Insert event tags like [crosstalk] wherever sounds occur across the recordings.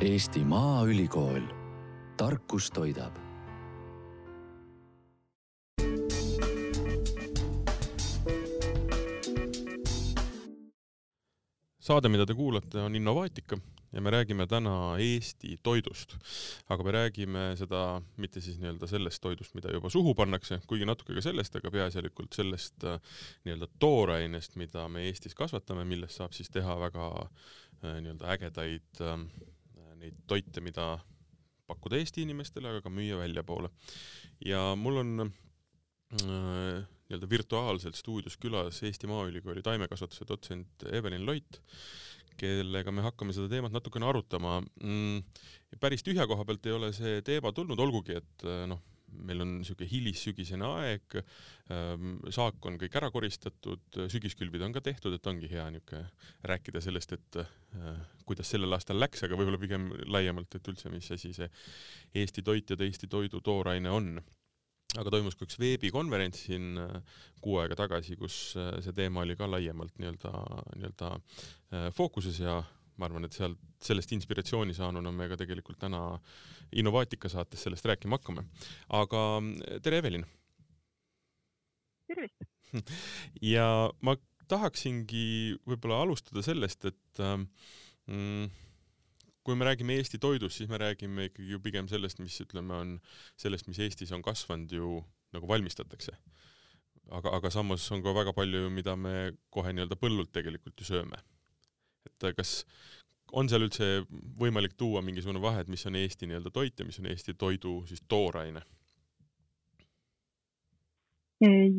Eesti Maaülikool, tarkus toidab saade, mida te kuulate, on Innovaatika ja me räägime täna Eesti toidust. aga me räägime seda mitte siis nii-öelda sellest toidust, mida juba suhu pannakse, kuigi natuke ka sellest, aga peaasjalikult sellest äh, nii-öelda toorainest, mida me Eestis kasvatame, millest saab siis teha väga äh, nii-öelda ägedaid äh, neid toite, mida pakkuda Eesti inimestele, aga ka müüa väljapoole. ja mul on nii-öelda virtuaalselt stuudios külas Eesti Maaülikooli taimekasvatuse dotsent Evelin Loit, kellega me hakkame seda teemat natukene arutama mm,. päris tühja koha pealt ei ole see teema tulnud, olgugi et noh, meil on niisugune hilissügisene aeg, saak on kõik ära koristatud, sügiskülvid on ka tehtud, et ongi hea niisugune rääkida sellest, et kuidas sellel aastal läks, aga võib-olla pigem laiemalt, et üldse, mis asi see Eesti toit ja Eesti toidu tooraine on. Aga toimus ka üks veebikonverents siin äh, kuu aega tagasi, kus äh, see teema oli ka laiemalt nii-öelda, nii-öelda äh, fookuses ja ma arvan, et sealt, sellest inspiratsiooni saanuna me ka tegelikult täna Innovaatika saates sellest rääkima hakkame. aga tere, Evelin! tervist! [laughs] ja ma tahaksingi võib-olla alustada sellest, et mm, kui me räägime Eesti toidust, siis me räägime ikkagi ju pigem sellest, mis ütleme, on sellest, mis Eestis on kasvanud ju nagu valmistatakse. aga, aga samas on ka väga palju, mida me kohe nii-öelda põllult tegelikult ju sööme. Et kas on seal üldse võimalik tuua mingisugune vahe, et mis on Eesti nii-öelda toit ja mis on Eesti toidu siis tooraine?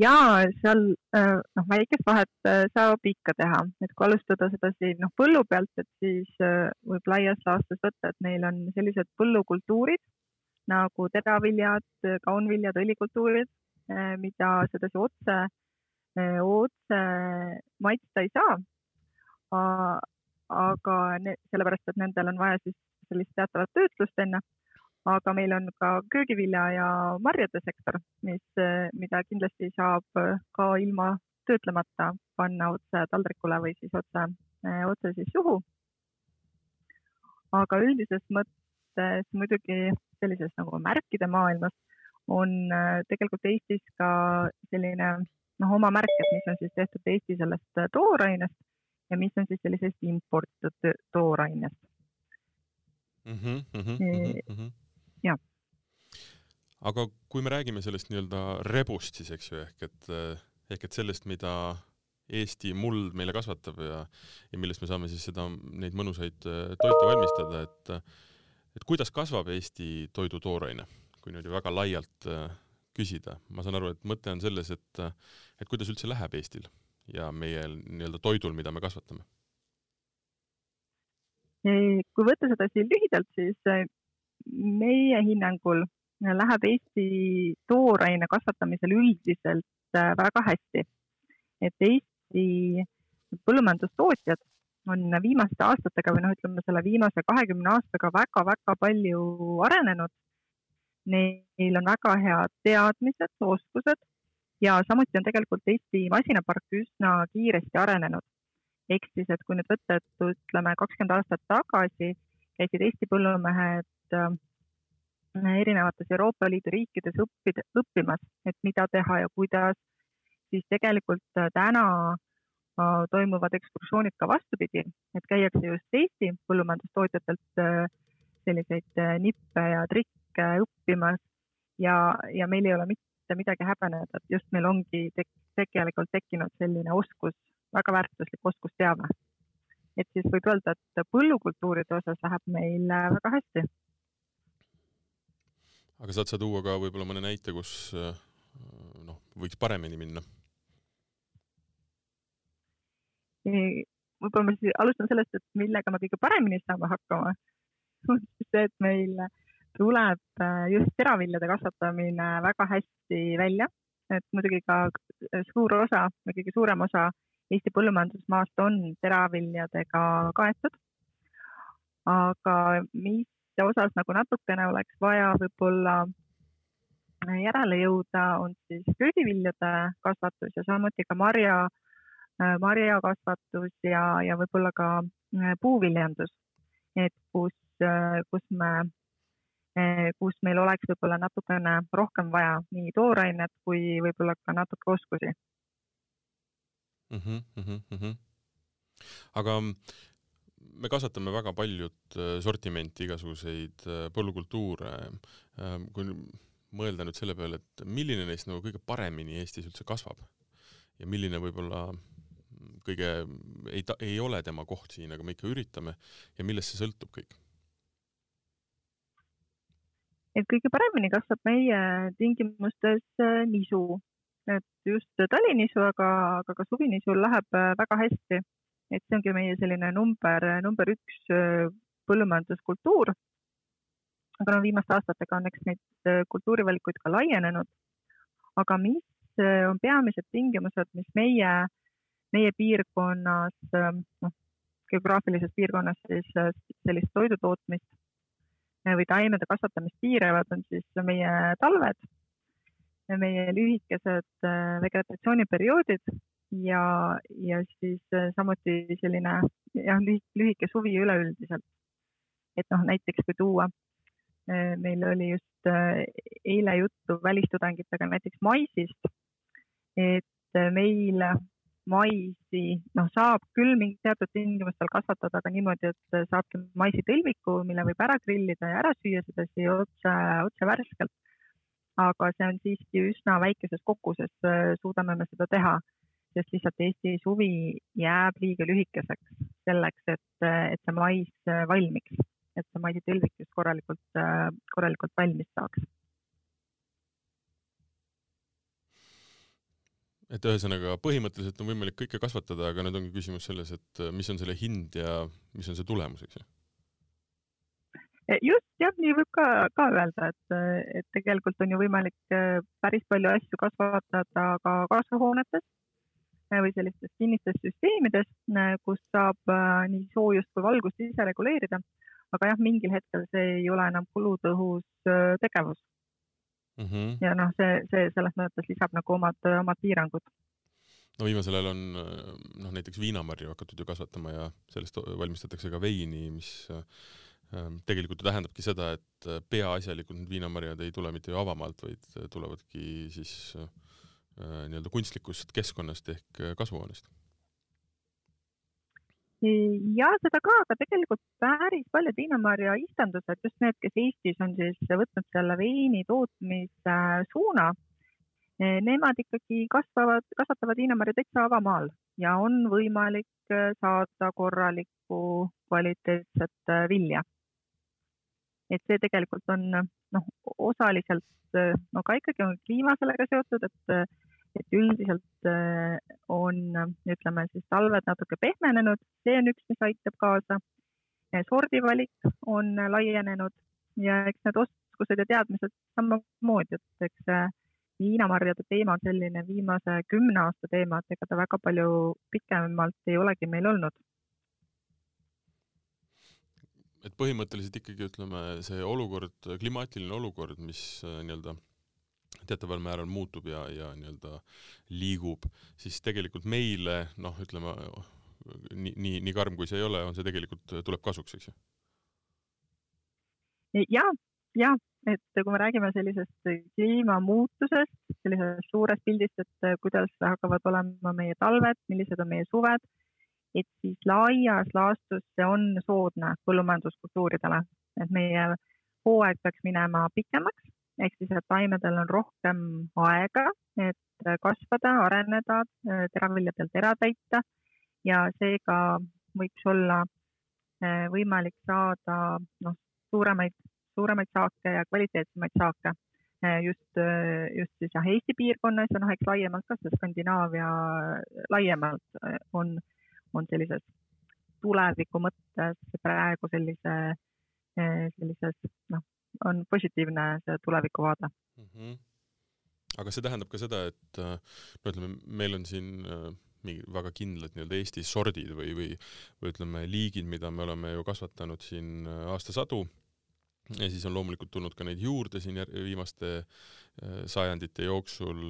ja seal äh, noh, väikest vahet äh, saab ikka teha, et kui alustada seda siin noh, põllu pealt, et siis äh, võib laias laastus võtta, et meil on sellised põllukultuurid nagu teraviljad, kaunviljad, õlikultuurid, mida sedasi otse, otse maitsta ei saa. Aga ne, sellepärast, et nendel on vaja siis sellist teatavat töötlust enne aga meil on ka köögivilja ja marjade sektor, mis, mida kindlasti saab ka ilma töötlemata panna otse taldrikule või siis otse, otse siis suhu. aga üldises mõttes muidugi sellises nagu märkide maailmas on tegelikult Eestis ka selline noh, oma märk, et mis on siis tehtud Eesti sellest toorainest ja mis on siis sellisest imporditud toorainest mm. -hmm, mm -hmm, mm -hmm jah. aga kui me räägime sellest nii-öelda rebust siis, eks ju, ehk et, ehk et sellest, mida Eesti muld meile kasvatab ja, ja millest me saame siis seda, neid mõnusaid äh, toite valmistada, et et kuidas kasvab Eesti toidu tooraine, kui niimoodi väga laialt äh, küsida. ma saan aru, et mõte on selles, et, et kuidas üldse läheb Eestil ja meie nii-öelda toidul, mida me kasvatame? kui võtta seda siin lühidalt, siis meie hinnangul läheb Eesti tooraine kasvatamisel üldiselt äh, väga hästi. et Eesti põllumajandustootjad on viimaste aastatega või noh, ütleme selle viimase kahekümne aastaga väga-väga palju arenenud. Neil on väga head teadmised, oskused ja samuti on tegelikult Eesti masinapark üsna kiiresti arenenud. ehk siis, et kui nüüd võtta, et ütleme kakskümmend aastat tagasi käisid Eesti põllumehed Äh, erinevates Euroopa Liidu riikides õppida, õppimas, et mida teha ja kuidas, siis tegelikult äh, täna äh, toimuvad ekskursioonid ka vastupidi, et käiakse just Eesti põllumajandustootjatelt selliseid nippe ja trikke õppimas ja, ja meil ei ole mitte midagi häbeneda, et just meil ongi tek, tegelikult tekkinud selline oskus, väga väärtuslik oskusteave. et siis võib öelda, et põllukultuuride osas läheb meil väga hästi aga saad sa tuua ka võib-olla mõne näite, kus äh, noh, võiks paremini minna? võib-olla ma siis alustan sellest, et millega me kõige paremini saame hakkama. [laughs] see, et meil tuleb äh, just teraviljade kasvatamine väga hästi välja, et muidugi ka suur osa või kõige suurem osa Eesti põllumajandusmaast on teraviljadega kaetud. aga mis osas nagu natukene oleks vaja võib-olla järele jõuda, on siis köögiviljade kasvatus ja samuti ka marja, marjakasvatus ja, ja võib-olla ka äh, puuviljandus. et kus, äh, kus meil oleks võib-olla natukene rohkem vaja nii toorainet kui võib-olla ka natuke oskusi mm. -hmm, mm -hmm. aga me kasvatame väga paljut äh, sortimenti, igasuguseid äh, põllukultuure. Ähm, kui mõelda nüüd selle peale, et milline neist nagu kõige paremini Eestis üldse kasvab ja milline võib-olla kõige ei, ei ole tema koht siin, aga me ikka üritame ja millest see sõltub kõik? Et kõige paremini kasvab meie tingimustes äh, nisu, et just talinisu, aga, aga ka suvinisul läheb äh, väga hästi. et see ongi meie selline number, number üks äh, põllumajanduskultuur. aga no viimaste aastatega on eks neid kultuurivalikuid ka laienenud. aga mis on peamised tingimused, mis meie, meie piirkonnas, noh, geograafilises piirkonnas siis sellist toidutootmist või taimede kasvatamist piiravad, on siis meie talved, meie lühikesed äh, vegetatsiooniperioodid ja, ja siis äh, samuti selline jah, lühike suvi üleüldiselt. et noh, näiteks kui tuua, äh, meil oli just eile juttu välistudengitega näiteks maisist, et meil maisi, noh, saab küll mingil teatud tingimustel kasvatada, aga niimoodi, et saabki maisitõlviku, mille võib ära grillida ja ära süüa sedasi otse, otse värskelt. aga see on siiski üsna väikeses koguses, suudame me seda teha, sest lihtsalt Eesti suvi jääb liiga lühikeseks selleks, et, et see mais valmiks, et see maisitõlvik just korralikult, korralikult valmis saaks et ühesõnaga põhimõtteliselt on võimalik kõike kasvatada, aga nüüd ongi küsimus selles, et äh, mis on selle hind ja mis on see tulemus, eks ju? E, just, jah, nii võib ka, ka öelda, et, et tegelikult on ju võimalik äh, päris palju asju kasvatada ka kasvuhoonetes äh, või sellistes kinnistes süsteemides, kus saab nii soojust kui valgust ise reguleerida. aga jah, mingil hetkel see ei ole enam kulutõhus tegevus mm. -hmm. ja noh, see, see selles mõttes lisab nagu omad, omad piirangud. no viimasel ajal on noh, näiteks viinamarju hakatud ju kasvatama ja sellest valmistatakse ka veini, mis ähm, tegelikult ju tähendabki seda, et peaasjalikult need viinamarjad ei tule mitte ju avamaalt, vaid tulevadki siis äh, nii-öelda kunstlikust keskkonnast ehk kasvuhoonest ja seda ka, aga tegelikult päris paljud viinamarja istandused, just need, kes Eestis on siis võtnud selle veini tootmise suuna, nemad ikkagi kasvavad, kasvatavad viinamarja täitsa avamaal ja on võimalik saada korralikku kvaliteetset vilja. et see tegelikult on noh, osaliselt no ka ikkagi on kliima sellega seotud, et et üldiselt äh, on, ütleme siis talved natuke pehmenenud, see on üks, mis aitab kaasa. sordivalik on laienenud. Ja eks need oskused ja teadmised samamoodi, et eks viinamarjade teema on selline viimase kümne aasta teema, et ega ta väga palju pikemalt ei olegi meil olnud. Et põhimõtteliselt ikkagi ütleme, see olukord, klimaatiline olukord, mis äh, nii-öelda teataval määral muutub ja, ja nii-öelda liigub, siis tegelikult meile noh, ütleme nii, nii, nii karm kui see ei ole, on see tegelikult, tuleb kasuks, eks ju? ja, ja et kui me räägime sellisest kliimamuutusest, sellisest suurest pildist, et kuidas hakkavad olema meie talved, millised on meie suved, et siis laias laastus see on soodne põllumajanduskultuuridele, et meie hooaeg peaks minema pikemaks ehk siis, et taimedel on rohkem aega, et kasvada, areneda, teraviljadelt era täita. Ja seega võiks olla eh, võimalik saada noh, suuremaid, suuremaid saake ja kvaliteetsemaid saake just, just siis jah, Eesti piirkonnas ja noh, eks laiemalt ka see Skandinaavia laiemalt on, on sellises tuleviku mõttes praegu sellise, sellises noh, on positiivne see tulevikuvaade mm. -hmm. aga see tähendab ka seda, et äh, no ütleme, meil on siin äh, mingi väga kindlad nii-öelda Eesti sordid või, või, või ütleme, liigid, mida me oleme ju kasvatanud siin äh, aastasadu ja siis on loomulikult tulnud ka neid juurde siin viimaste sajandite jooksul,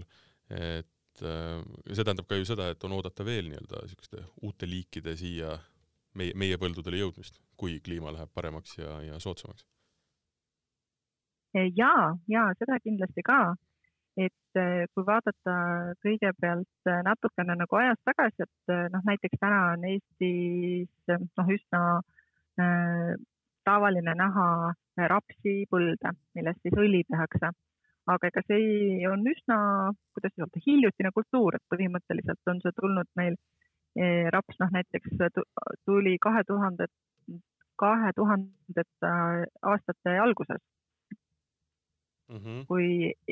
et see tähendab ka ju seda, et on oodata veel nii-öelda niisuguste uute liikide siia meie, meie põldudele jõudmist, kui kliima läheb paremaks ja, ja soodsamaks ja, ja seda kindlasti ka et kui vaadata kõigepealt natukene nagu ajas tagasi, et noh, näiteks täna on Eestis noh, üsna äh, tavaline näha rapsipõlde, millest siis õli tehakse. aga ega see on üsna, kuidas öelda, hiljutine kultuur, et põhimõtteliselt on see tulnud meil eh, raps, noh näiteks tuli kahe tuhandet, kahe tuhandete aastate alguses mm, -hmm. kui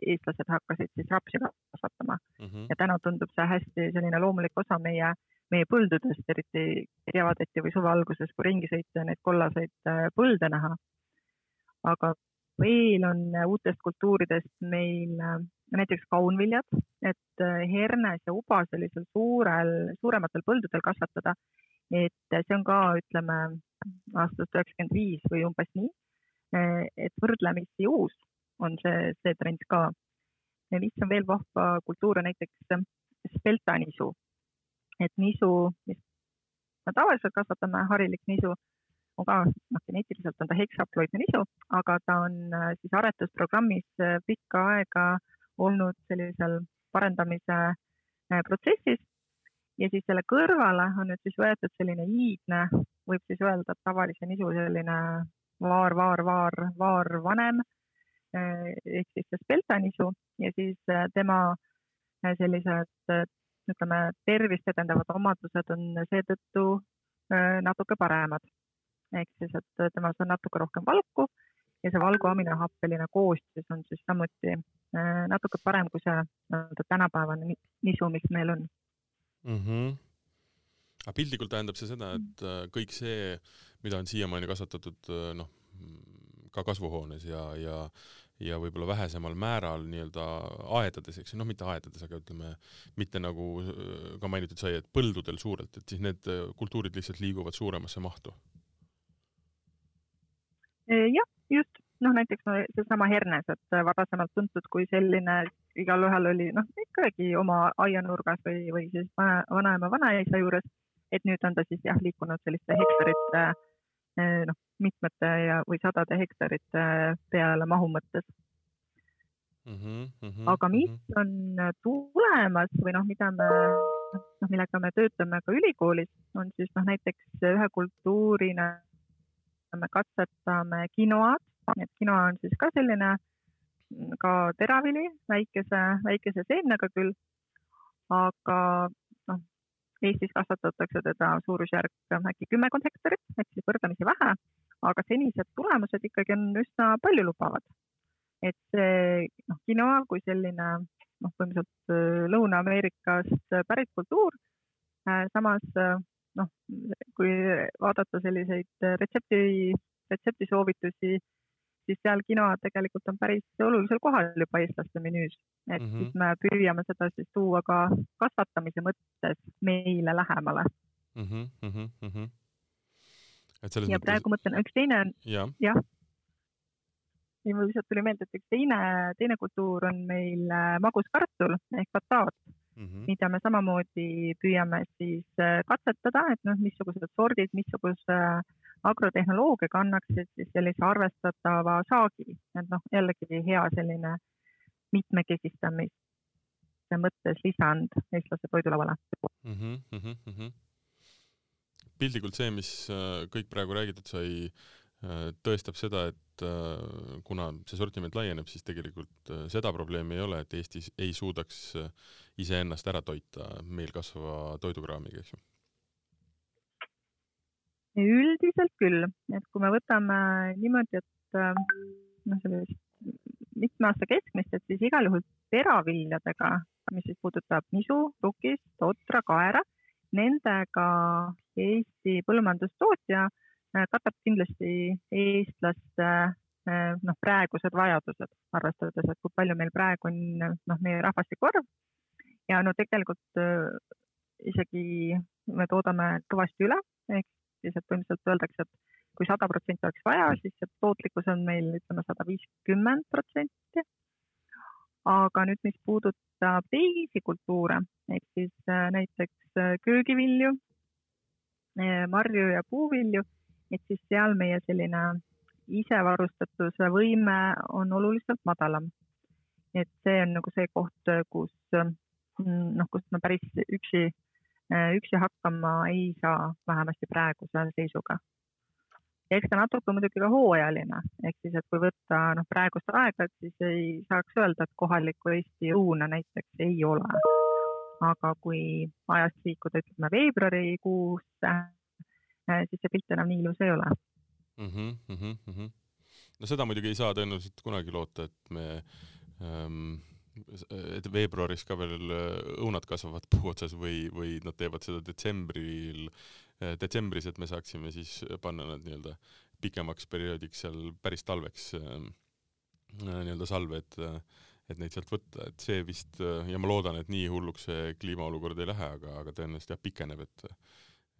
eestlased hakkasid siis rapsi kasvatama mm. -hmm. ja täna tundub see hästi selline loomulik osa meie, meie põldudest, eriti kevadeti või suve alguses, kui ringi sõita ja neid kollaseid äh, põlde näha aga veel on uutest kultuuridest meil äh, näiteks kaunviljad, et äh, hernes ja uba sellisel suurel, suurematel põldudel kasvatada. et see on ka, ütleme aastast üheksakümmend viis või umbes nii. Äh, et võrdlemisi uus on see, see trend ka. mis on veel vahva kultuur, on näiteks speltanisu. et nisu, mis me tavaliselt kasvatame, harilik nisu on ka, noh, geneetiliselt on ta heksaploidne nisu, aga ta on äh, siis aretusprogrammis äh, pikka aega olnud sellisel parendamise äh, protsessis ja siis selle kõrvale on nüüd siis võetud selline iidne, võib siis öelda, tavalise nisu selline vaar, vaar, vaar, vaarvanem ehk siis see speltanisu ja siis tema sellised ütleme, tervist edendavad omadused on seetõttu natuke paremad ehk siis, et temas on natuke rohkem valku ja see valgu aminahappeline koostis on siis samuti äh, natuke parem kui see nii-öelda tänapäevane nisu, mis meil on mm. -hmm. aga piltlikult tähendab see seda, et äh, kõik see, mida on siiamaani kasvatatud äh, noh, ka kasvuhoones ja, ja ja võib-olla vähesemal määral nii-öelda aedades, eks ju, noh, mitte aedades, aga ütleme, mitte nagu ka mainitud sai, et põldudel suurelt, et siis need kultuurid lihtsalt liiguvad suuremasse mahtu jah, just, noh näiteks no, seesama hernes, et varasemalt tuntud kui selline, igalühel oli noh, ikkagi oma aianurgas või, või siis vana, vanaema, vanaisa juures. et nüüd on ta siis jah, liikunud selliste hektarite noh, mitmete ja, või sadade hektarite peale mahu mõttes mm. -hmm, mm -hmm, aga mis mm -hmm. on tulemas või noh, mida me, noh, millega me töötame ka ülikoolis, on siis noh, näiteks ühe kultuurina me katsetame kinoad, et kinoa on siis ka selline ka teravili, väikese, väikese seemnega küll, aga Eestis kasvatatakse teda suurusjärk äkki kümmekond hektarit, ehk siis võrdlemisi vähe, aga senised tulemused ikkagi on üsna paljulubavad. et see noh, kinoa kui selline noh, põhimõtteliselt äh, Lõuna-Ameerikast pärit kultuur, äh, samas äh, noh, kui vaadata selliseid retsepti, retseptisoovitusi, siis seal kinoa tegelikult on päris olulisel kohal juba eestlaste menüüs. et mm -hmm. siis me püüame seda siis tuua ka kasvatamise mõttes meile lähemale mm. -hmm, mm -hmm. et selles ja mõttes... praegu mõtlen, üks teine on ja., jah. ja mul lihtsalt tuli meelde, et üks teine, teine kultuur on meil maguskartul ehk bataat mm, -hmm. mida me samamoodi püüame siis äh, katsetada, et noh, missugused sordid, missuguse agrotehnoloogiaga annaksid siis sellise arvestatava saagi, et noh, jällegi hea selline mitmekesistamise mõttes lisand eestlase toidulauale mm. -hmm, mm -hmm. piltlikult see, mis äh, kõik praegu räägitud sai, äh, tõestab seda, et kuna see sortiment laieneb, siis tegelikult seda probleemi ei ole, et Eestis ei suudaks iseennast ära toita meil kasvava toidukraamiga, eks ju? Üldiselt küll, et kui me võtame niimoodi, et äh, noh, sellist mitme aasta keskmist, et siis igal juhul teraviljadega, mis siis puudutab nisu, rukist, otra, kaera, nendega Eesti põllumajandustootja äh, katab kindlasti eestlaste äh, noh, praegused vajadused, arvestades, et kui palju meil praegu on noh, meie rahvastiku arv. Ja no tegelikult isegi me toodame kõvasti üle, ehk siis, et põhimõtteliselt öeldakse, et kui sada protsenti oleks vaja, siis see tootlikkus on meil ütleme sada viiskümmend protsenti. aga nüüd, mis puudutab teisi kultuure, ehk siis äh, näiteks äh, köögivilju, marju ja puuvilju, et siis seal meie selline isevarustatuse võime on oluliselt madalam. et see on nagu see koht, kus noh, kus me päris üksi, üksi hakkama ei saa, vähemasti praeguse seisuga. ja eks ta natuke muidugi ka hooajaline, ehk siis, et kui võtta noh, praegust aega, et siis ei saaks öelda, et kohalikku Eesti õuna näiteks ei ole. aga kui ajast liikuda, ütleme veebruarikuusse, siis see pilt enam nii ilus ei ole mm. -hmm, mm -hmm. no seda muidugi ei saa tõenäoliselt kunagi loota, et me ähm, et veebruaris ka veel äh, õunad kasvavad puu otsas või, või nad teevad seda detsembril, äh, detsembris, et me saaksime siis panna nad nii-öelda pikemaks perioodiks seal päris talveks äh, nii-öelda salve, et et neid sealt võtta, et see vist ja ma loodan, et nii hulluks see kliimaolukord ei lähe, aga, aga tõenäoliselt jah, pikeneb, et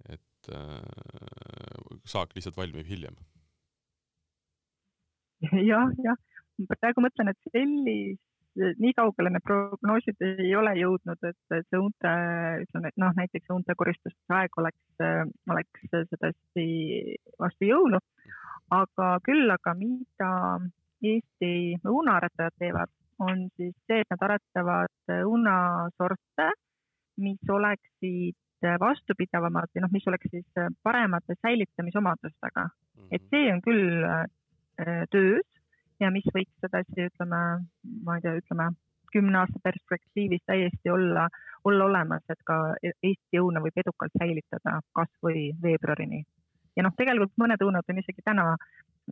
et äh, saak lihtsalt valmib hiljem. [laughs] Jah, jah, praegu mõtlen, et sellist, nii kaugele need prognoosid ei ole jõudnud, et see uute, ütleme, et noh, näiteks uute koristuste aeg oleks, oleks sedasi vastu jõulu. aga küll, aga mida Eesti õunaaretajad teevad, on siis see, et nad aretavad õunasorte, mis oleksid vastupidavamad või noh, mis oleks siis paremate säilitamisomadustega mm. -hmm. et see on küll Äh, töös ja mis võiks sedasi, ütleme, ma ei tea, ütleme kümne aasta perspektiivis täiesti olla, olla olemas, et ka Eesti õuna võib edukalt säilitada kasvõi veebruarini. ja noh, tegelikult mõned õunad on isegi täna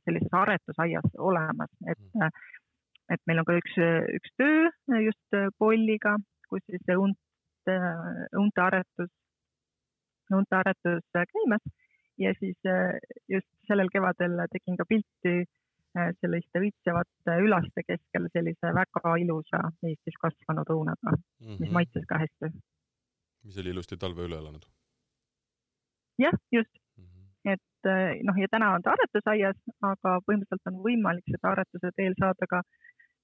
sellises aretusaias olemas, et, et meil on ka üks, üks töö just Polliga, kus siis see unt, unte aretus, unte aretus käimas ja siis just sellel kevadel tegin ka pilti selliste õitsevate ülaste keskel sellise väga ilusa Eestis kasvanud õunaga mm, -hmm. mis mhm. maitses ka hästi. mis oli ilusti talve üle elanud. jah, just mm. -hmm. et äh, noh, ja täna on ta aretusaias, aga põhimõtteliselt on võimalik seda aretuse teel saada ka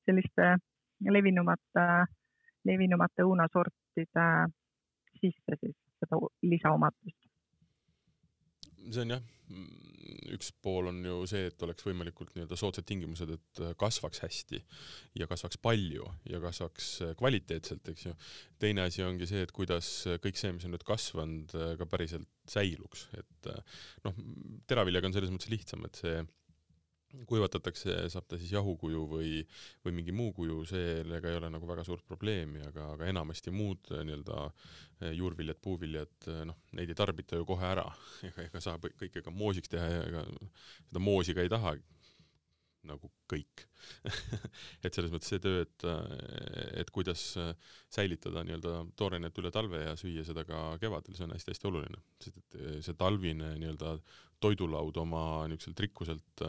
selliste levinumate, levinumate õunasortide sisse siis seda lisaomadust. see on jah üks pool on ju see, et oleks võimalikult nii-öelda soodsad tingimused, et kasvaks hästi ja kasvaks palju ja kasvaks kvaliteetselt, eks ju. teine asi ongi see, et kuidas kõik see, mis on nüüd kasvanud, ka päriselt säiluks, et noh, teraviljaga on selles mõttes lihtsam, et see kuivatatakse, saab ta siis jahukuju või, või mingi muu kuju, sellega ei ole nagu väga suurt probleemi, aga, aga enamasti muud nii-öelda eh, juurviljad, puuviljad, eh, noh, neid ei tarbita ju kohe ära, [laughs] ega, ega saab kõike ka moosiks teha ja ega seda moosi ka ei taha nagu kõik. [laughs] Et selles mõttes see töö, et, et kuidas säilitada nii-öelda toorainet üle talve ja süüa seda ka kevadel, see on hästi-hästi oluline, sest et see talvine nii-öelda toidulaud oma niisuguselt rikkuselt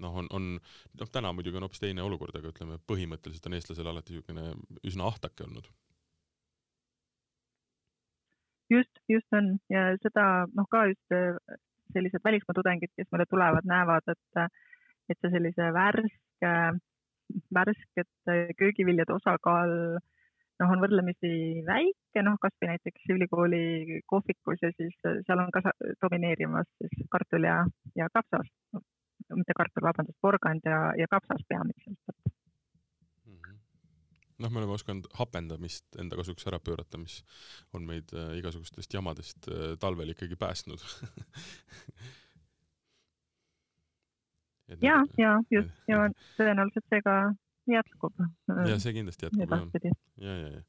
noh, on, on, noh, täna muidugi on hoopis teine olukord, aga ütleme, põhimõtteliselt on eestlasel alati niisugune üsna ahtake olnud. just, just on ja seda noh, ka just äh, sellised välismaa tudengid, kes meile tulevad, näevad, et, et see sellise värske, värskete köögiviljade osakaal noh, on võrdlemisi väike, noh, kasvõi näiteks ülikooli kohvikus ja siis seal on ka domineerimas siis kartul ja, ja kapsas mitte kartul, vabandust, porgand ja, ja kapsas peamiselt mm -hmm. noh, me oleme osanud hapendamist enda kasuks ära pöörata, mis on meid äh, igasugustest jamadest äh, talvel ikkagi päästnud [laughs] [laughs] ja, ja just ja tõenäoliselt see ka jätkub. ja see kindlasti jätkub jah. ja, ja, ja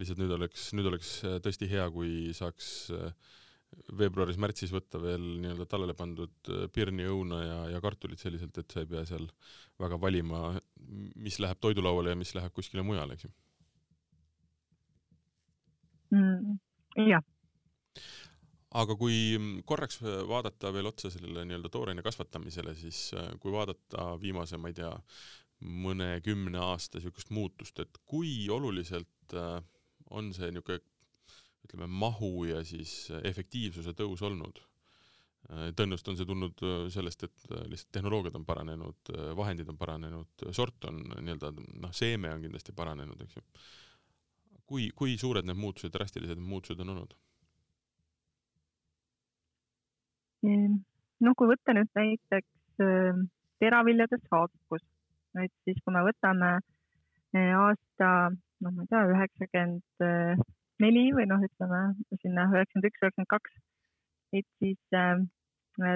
lihtsalt nüüd oleks, nüüd oleks äh, tõesti hea, kui saaks äh, veebruaris-märtsis võtta veel nii-öelda tallele pandud äh, pirni, õuna ja, ja kartulit selliselt, et sa ei pea seal väga valima, mis läheb toidulauale ja mis läheb kuskile mujale, eks ju mm,. jah. aga kui korraks vaadata veel otsa sellele nii-öelda tooraine kasvatamisele, siis äh, kui vaadata viimase, ma ei tea, mõne-kümne aasta niisugust muutust, et kui oluliselt äh, on see niisugune ütleme, mahu ja siis efektiivsuse tõus olnud. tõenäoliselt on see tulnud äh, sellest, et äh, lihtsalt tehnoloogiad on paranenud, äh, vahendid on paranenud, sort on nii-öelda noh, seeme on kindlasti paranenud, eks ju. kui, kui suured need muutused, drastilised muutused on olnud? Ehm, no kui võtta nüüd näiteks teraviljade saagikus. et siis, kui me võtame aasta, noh, ma ei tea, üheksakümmend neli või noh, ütleme sinna üheksakümmend üks, üheksakümmend kaks, et siis äh,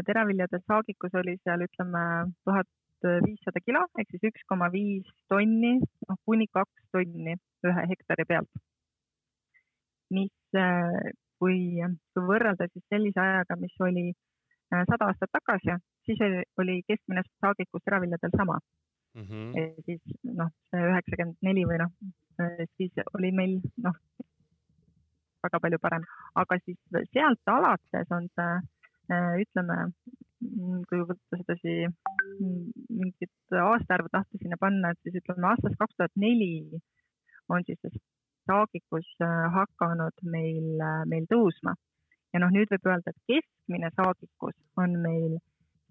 teraviljade saagikus oli seal ütleme tuhat viissada kilo ehk siis üks koma viis tonni, noh kuni kaks tonni ühe hektari pealt. mis, äh, kui, kui võrrelda siis sellise ajaga, mis oli äh, sada aastat tagasi, siis oli keskmine saagikus teraviljadel sama mm. -hmm. siis noh, see üheksakümmend neli või noh, siis oli meil noh, väga palju parem, aga siis sealt alates on see, äh, ütleme, mm, kui võtta sedasi mm, mingit aastaarvu tahta sinna panna, et siis ütleme aastast kaks tuhat neli on siis see saagikus äh, hakanud meil, äh, meil tõusma. ja noh, nüüd võib öelda, et keskmine saagikus on meil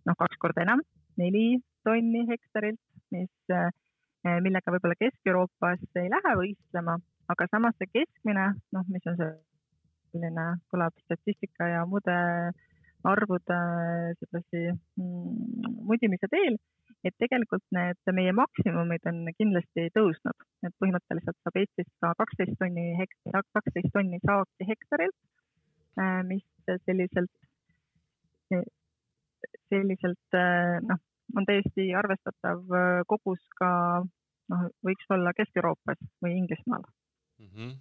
noh, kaks korda enam, neli tonni hektarilt, mis, millega võib-olla Kesk-Euroopas ei lähe võistlema, aga samas see keskmine, noh, mis on selline, kõlab statistika ja muude arvude sedasi mm, mudimise teel, et tegelikult need meie maksimumid on kindlasti tõusnud, et põhimõtteliselt saab Eestis ka kaksteist tonni hekt-, kaksteist tonni saaki hektarilt, äh, mis selliselt, selliselt äh, noh, on täiesti arvestatav äh, kogus ka noh, võiks olla Kesk-Euroopas või Inglismaal mm. -hmm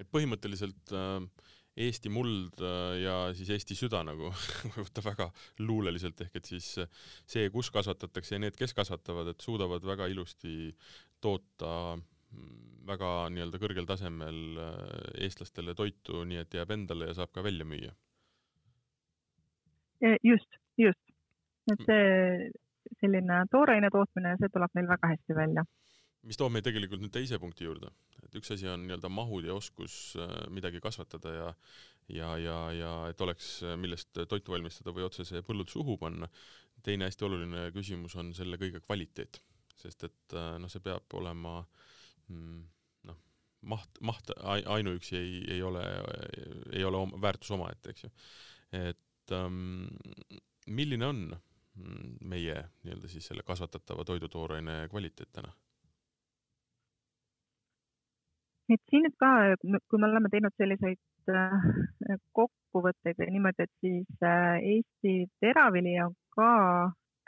et põhimõtteliselt äh, Eesti muld äh, ja siis Eesti süda nagu [laughs] võtta väga luuleliselt, ehk et siis see, kus kasvatatakse ja need, kes kasvatavad, et suudavad väga ilusti toota mm, väga nii-öelda kõrgel tasemel äh, eestlastele toitu, nii et jääb endale ja saab ka välja müüa. E, just, just. et see selline tooraine tootmine, see tuleb meil väga hästi välja mis toob meid tegelikult nüüd teise punkti juurde, et üks asi on nii-öelda mahud ja oskus äh, midagi kasvatada ja ja, ja, ja et oleks, äh, millest toitu valmistada või otse see põllult suhu panna. teine hästi oluline küsimus on selle kõige kvaliteet, sest et äh, noh, see peab olema mm, noh, maht, maht ainuüksi ei, ei ole, ei ole oma, väärtus omaette, eks ju. et ähm, milline on mm, meie nii-öelda siis selle kasvatatava toidutooraine kvaliteet täna? Et siin nüüd ka, kui me oleme teinud selliseid äh, kokkuvõtteid või niimoodi, et siis äh, Eesti teravili on ka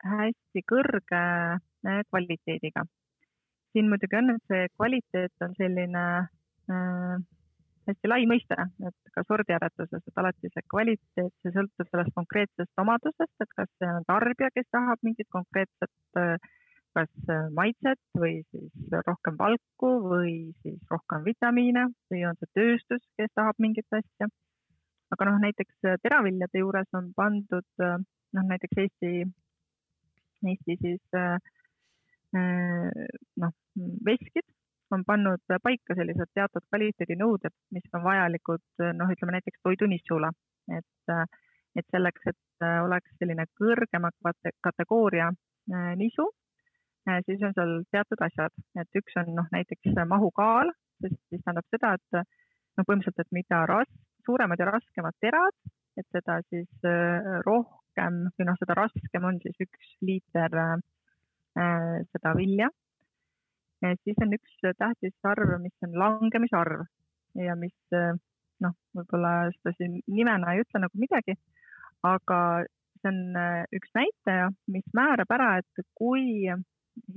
hästi kõrge äh, kvaliteediga. siin muidugi on, et see kvaliteet on selline äh, hästi lai mõiste, et ka sordiaretuses, et alati see kvaliteet, see sõltub sellest konkreetsest omadusest, et kas see on tarbija, kes tahab mingit konkreetset äh, kas äh, maitset või siis rohkem valku või siis rohkem vitamiine või on see tööstus, kes tahab mingit asja. aga noh, näiteks äh, teraviljade juures on pandud äh, noh, näiteks Eesti, Eesti siis noh, veskid on pannud paika sellised teatud kvaliteedinõuded, mis on vajalikud noh, ütleme näiteks toidunissule, et, et selleks, et oleks selline kõrgema kategooria nisu siis on seal teatud asjad, et üks on noh, näiteks mahukaal, sest siis tähendab seda, et noh, põhimõtteliselt, et mida ras-, suuremad ja raskemad terad, et seda siis äh, rohkem või noh, seda raskem on siis üks liiter äh, seda vilja. siis on üks tähtis arv, mis on langemisarv ja mis äh, noh, võib-olla seda siin nimena ei ütle nagu midagi, aga see on äh, üks näitaja, mis määrab ära, et kui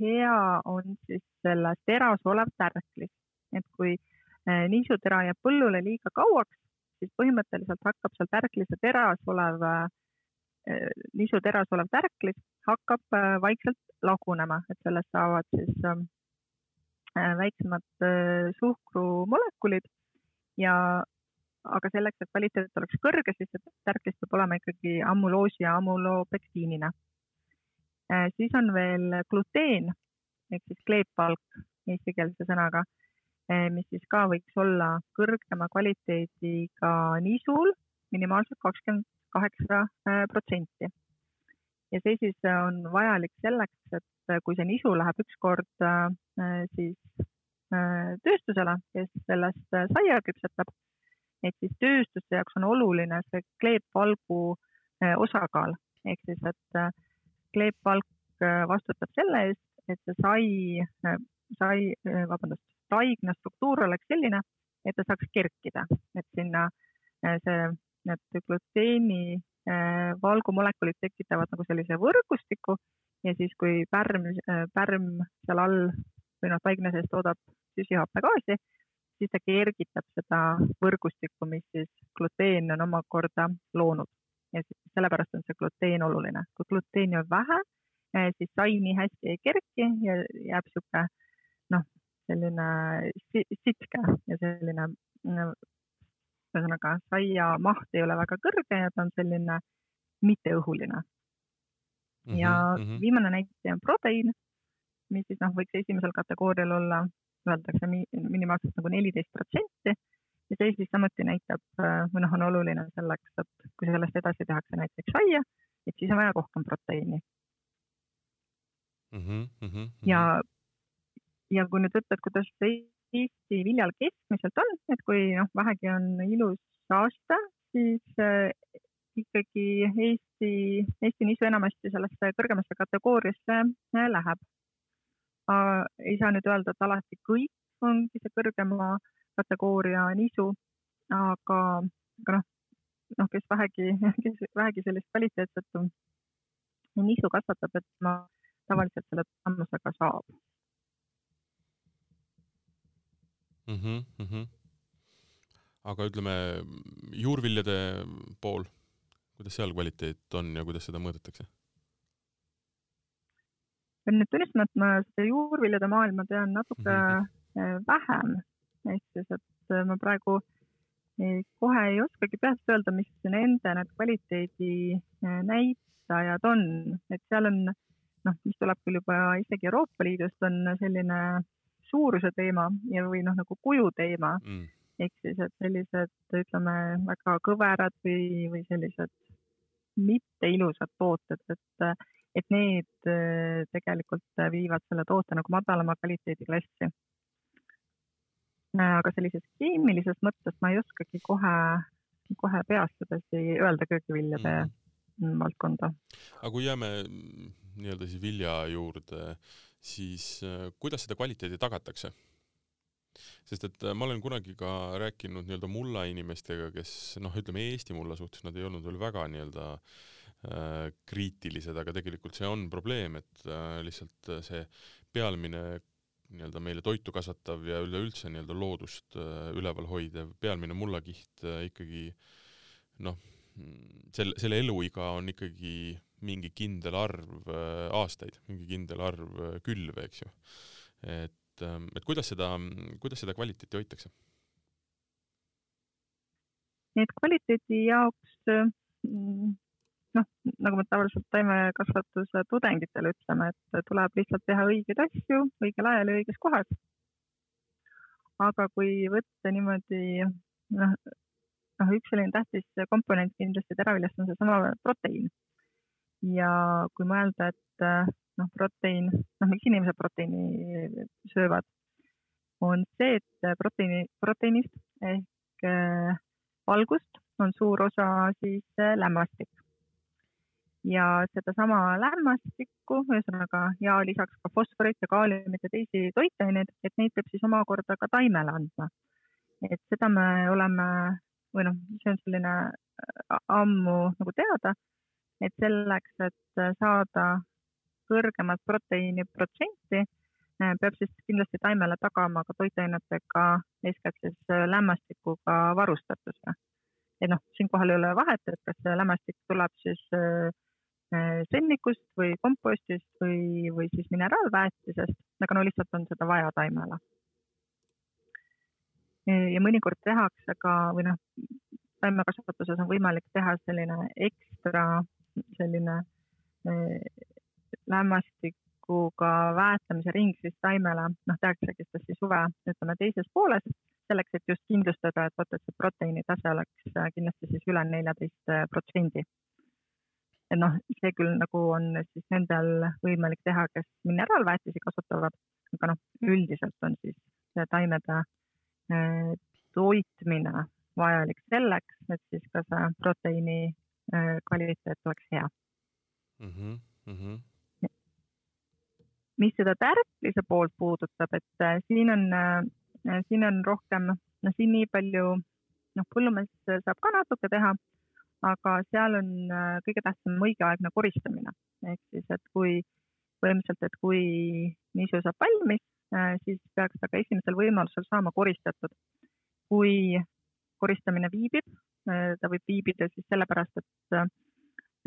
hea on siis selles teras olev tärklis, et kui eh, niisutera jääb põllule liiga kauaks, siis põhimõtteliselt hakkab seal tärklise teras olev, eh, niisuteras olev tärklis hakkab eh, vaikselt lagunema, et sellest saavad siis väiksemad suhkrumolekulid ja aga selleks, et kvaliteet oleks kõrge, siis see tärklis peab olema ikkagi amuloosi ja amulopektiinina Äh, siis on veel gluteen ehk siis kleepvalk eestikeelse sõnaga, äh, mis siis ka võiks olla kõrgema kvaliteediga niisul minimaalselt kakskümmend kaheksa äh, protsenti. ja see siis on vajalik selleks, et kui see nisu läheb ükskord siis tööstusele, kes sellest saia küpsetab, et siis tööstuse jaoks on oluline see kleepvalgu osakaal ehk siis, et kleepvalk vastutab selle eest, et see sai, sai, vabandust, taigna struktuur oleks selline, et ta saaks kerkida, et sinna see, need gluteeni valgumolekulid tekitavad nagu sellise võrgustiku ja siis, kui pärm, pärm seal all või noh, taigna sees toodab süsihappegaasi, siis ta kergitab seda võrgustikku, mis siis gluteen on omakorda loonud. Ja sellepärast on see gluteen oluline. kui gluteeni on vähe, siis sai nii hästi ei kerki ja jääb niisugune noh, selline sitke ja selline ühesõnaga saia maht ei ole väga kõrge ja ta on selline mitteõhuline ja mm -hmm. viimane näitaja on proteiin, mis siis noh, võiks esimesel kategoorial olla, öeldakse minimaalselt nagu neliteist protsenti ja see siis samuti näitab või noh, on oluline selleks, et kui sellest edasi tehakse näiteks saia, et siis on vaja rohkem proteiini mm. -hmm, mm -hmm. ja, ja kui nüüd võtta, et kuidas Eesti viljal keskmiselt on, et kui noh, vähegi on ilus aasta, siis ikkagi Eesti, Eesti nisu enamasti sellesse kõrgemasse kategooriasse äh, läheb. ei saa nüüd öelda, et alati kõik ongi see kõrgema kategooria nisu, aga, aga noh, noh, kes vähegi, kes vähegi sellist kvaliteetset nisu kasvatab, et ma tavaliselt selle tulemusega saab mm. -hmm, mm -hmm. aga ütleme juurviljade pool kuidas seal kvaliteet on ja kuidas seda mõõdetakse? pean nüüd tunnistama, et ma seda juurviljade maailma tean natuke mm -hmm. vähem, ehk siis, et ma praegu kohe ei oskagi peast öelda, mis nende need kvaliteedi äh, on, et seal on noh, mis tuleb küll juba isegi Euroopa Liidust, on selline suuruse teema ja, või noh, nagu kuju teema. Mm. Ehk siis, et sellised, ütleme, väga kõverad või, või sellised mitte ilusad tooted, et, et need äh, tegelikult viivad selle toote nagu madalama kvaliteediklassi. Äh, aga sellises keemilises mõttes ma ei oskagi kohe, kohe peast sedasi öelda köögiviljade mm. valdkonda. aga kui jääme nii-öelda siis vilja juurde, siis äh, kuidas seda kvaliteedi tagatakse? sest et äh, ma olen kunagi ka rääkinud nii-öelda mulla inimestega, kes noh, ütleme Eesti mulla suhtes nad ei olnud veel väga nii-öelda äh, kriitilised, aga tegelikult see on probleem, et äh, lihtsalt äh, see pealmine nii-öelda meile toitu kasvatav ja üleüldse nii-öelda loodust äh, üleval hoidev pealmine mullakiht äh, ikkagi noh, selle, selle eluiga on ikkagi mingi kindel arv äh, aastaid, mingi kindel arv külve, eks ju. et et, ähm, et kuidas seda, kuidas seda kvaliteeti hoitakse? et kvaliteedi jaoks mm, noh, nagu me tavaliselt taimekasvatuse tudengitele ütleme, et tuleb lihtsalt teha õigeid asju õigel ajal ja õiges kohas. aga kui võtta niimoodi noh, noh, üks selline tähtis komponent kindlasti teraviljast on seesama proteiin. ja kui mõelda, et noh, proteiin, noh, miks inimesed proteiini söövad, on see, et proteiini, proteiinist ehk valgust on suur osa siis äh, lämmastik. Ja sedasama lämmastikku, ühesõnaga ja lisaks ka fosforit ja kaaliumit ja teisi toitaineid, et neid peab siis omakorda ka taimele andma. et seda me oleme või noh, see on selline äh, ammu nagu teada, et selleks, et saada kõrgemat proteiini protsenti, äh, peab siis kindlasti taimele tagama ka toitainetega, eeskätt siis äh, lämmastikuga varustatuse. et noh, siinkohal ei ole vahet, et kas lämmastik tuleb siis äh, sennikust või kompostist või, või siis mineraalväetisest, aga no lihtsalt on seda vaja taimele. ja mõnikord tehakse ka või noh, taimekasvatuses on võimalik teha selline ekstra selline lämmastikuga väetamise ring siis taimele, noh, tehaksegi seda siis suve, ütleme teises pooles, selleks, et just kindlustada, et vot, et see proteiini tase oleks äh, kindlasti siis üle neljateist äh, protsendi. Et noh, see küll nagu on siis nendel võimalik teha, kes mineraalväetisi kasutavad, aga noh, üldiselt on siis taimede äh, toitmine vajalik selleks, et siis ka see proteiini kvaliteet oleks hea mm. -hmm mm. -hmm. mis seda tärklise poolt puudutab, et äh, siin on, äh, siin on rohkem, noh, siin nii palju, noh, põllumees saab ka natuke teha, aga seal on kõige tähtsam õigeaegne koristamine ehk siis, et kui põhimõtteliselt, et kui nisu saab valmis, siis peaks ta ka esimesel võimalusel saama koristatud. kui koristamine viibib, ta võib viibida siis sellepärast, et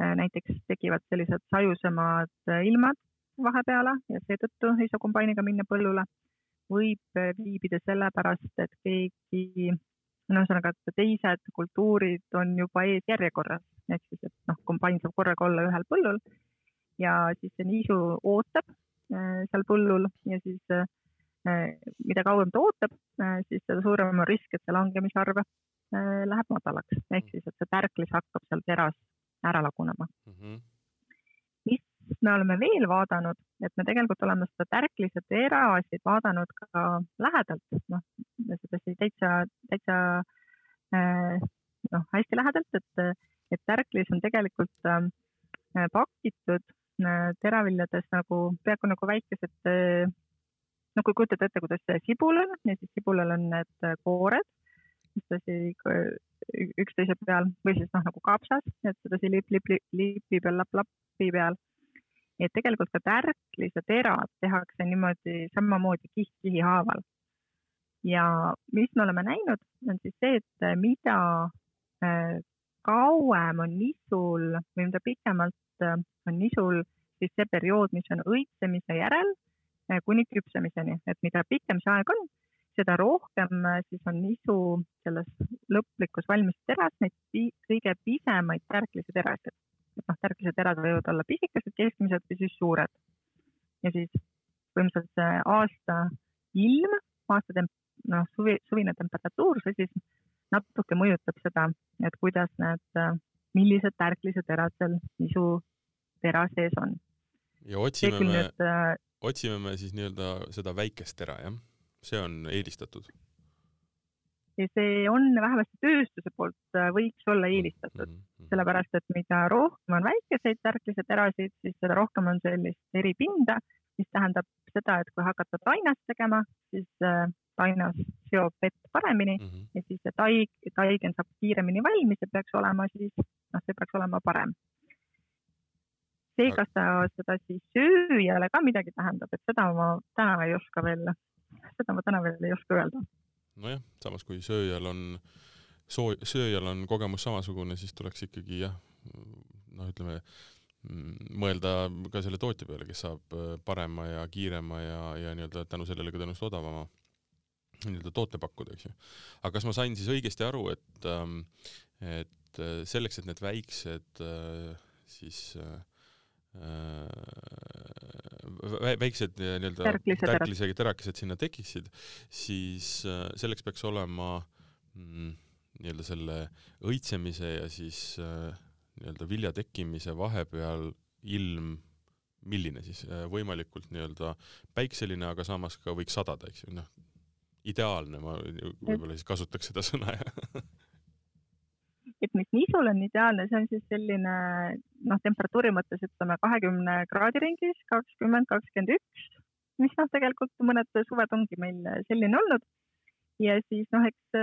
Äh, näiteks tekivad sellised sajusemad äh, ilmad vahepeale ja seetõttu ei saa kombainiga minna põllule. võib äh, viibida sellepärast, et keegi, ühesõnaga, et teised kultuurid on juba eesjärjekorras, ehk siis, et noh, kombain saab korraga olla ühel põllul ja siis see niisu ootab seal põllul ja siis mida kauem ta ootab, siis seda suurem on risk, et see langemisarv läheb madalaks, ehk siis, et see tärklis hakkab seal teras ära lagunema mm. -hmm. Me oleme veel vaadanud, et me tegelikult oleme seda tärklise terasid vaadanud ka lähedalt, noh, sedasi täitsa, täitsa äh, noh, hästi lähedalt, et, et tärklis on tegelikult äh, pakitud äh, teraviljades nagu peaaegu nagu väikesed no kui kujutate ette, kuidas sibul on ja siis sibulal on need koored, tõsi üksteise peal või siis noh, nagu kapsas, et sedasi lipp, lipp, lipi peal, lapp, lapi peal. Et tegelikult ka tärklis ja terad tehakse niimoodi samamoodi kiht kihi haaval. ja mis me oleme näinud, on siis see, et mida äh, kauem on nisul või mida pikemalt äh, on nisul siis see periood, mis on õitsemise järel äh, kuni küpsemiseni, et mida pikem see aeg on, seda rohkem äh, siis on nisu selles lõplikus valmis teras neid kõige pisemaid tärklise terasid. Noh, tärklise terad võivad olla pisikesed, keskmised või siis suured. ja siis põhimõtteliselt see aasta ilm, aasta temp-, noh, suvi, suvine temperatuur, see siis natuke mõjutab seda, et kuidas need, millised tärklised terad seal nisu tera sees on. ja otsime me, äh, otsime me siis nii-öelda seda väikest tera, jah? see on eelistatud? Ja see on vähemasti tööstuse poolt äh, võiks olla eelistatud mm, -hmm. sellepärast et mida rohkem on väikeseid tärklise terasid, siis seda rohkem on sellist eripinda, mis tähendab seda, et kui hakata tainast tegema, siis äh, tainas seob vett paremini mm -hmm. ja siis see taig, taigen saab kiiremini valmis ja peaks olema siis, noh, see peaks olema parem. see, kas ta seda siis sööjale ka midagi tähendab, et seda ma täna ei oska veel seda ma täna veel ei oska öelda. Nojah, samas kui sööjal on, soo-, sööjal on kogemus samasugune, siis tuleks ikkagi jah, noh, ütleme, mm, mõelda ka selle tootja peale, kes saab äh, parema ja kiirema ja, ja nii-öelda tänu sellele ka tõenäoliselt odavama nii-öelda toote pakkuda, eks ju. aga kas ma sain siis õigesti aru, et, ähm, et äh, selleks, et need väiksed äh, siis väiksed nii-öelda tärklisega terakesed sinna tekiksid, siis äh, selleks peaks olema mm, nii-öelda selle õitsemise ja siis äh, nii-öelda vilja tekkimise vahepeal ilm milline siis, äh, võimalikult nii-öelda päikseline, aga samas ka võiks sadada, eks ju, noh, ideaalne, ma võib-olla siis kasutaks seda sõna ja [laughs] et mis nisul on ideaalne, see on siis selline noh, temperatuuri mõttes ütleme kahekümne kraadi ringis, kakskümmend, kakskümmend üks, mis noh, tegelikult mõned suved ongi meil selline olnud. ja siis noh, eks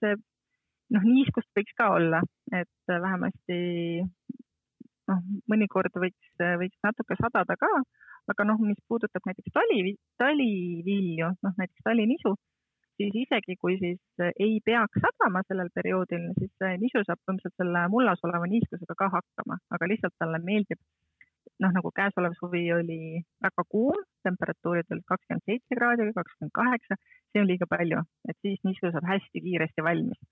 see noh, niiskust võiks ka olla, et vähemasti noh, mõnikord võiks, võiks natuke sadada ka, aga noh, mis puudutab näiteks tali, talivilju, noh näiteks talinisu siis isegi kui siis äh, ei peaks sadama sellel perioodil, siis nisu saab põhimõtteliselt selle mullas oleva niiskusega ka hakkama, aga lihtsalt talle meeldib, noh, nagu käesolev suvi oli väga kuum, temperatuurid olid kakskümmend seitse kraadi või kakskümmend kaheksa, see on liiga palju, et siis nisu saab hästi kiiresti valmis.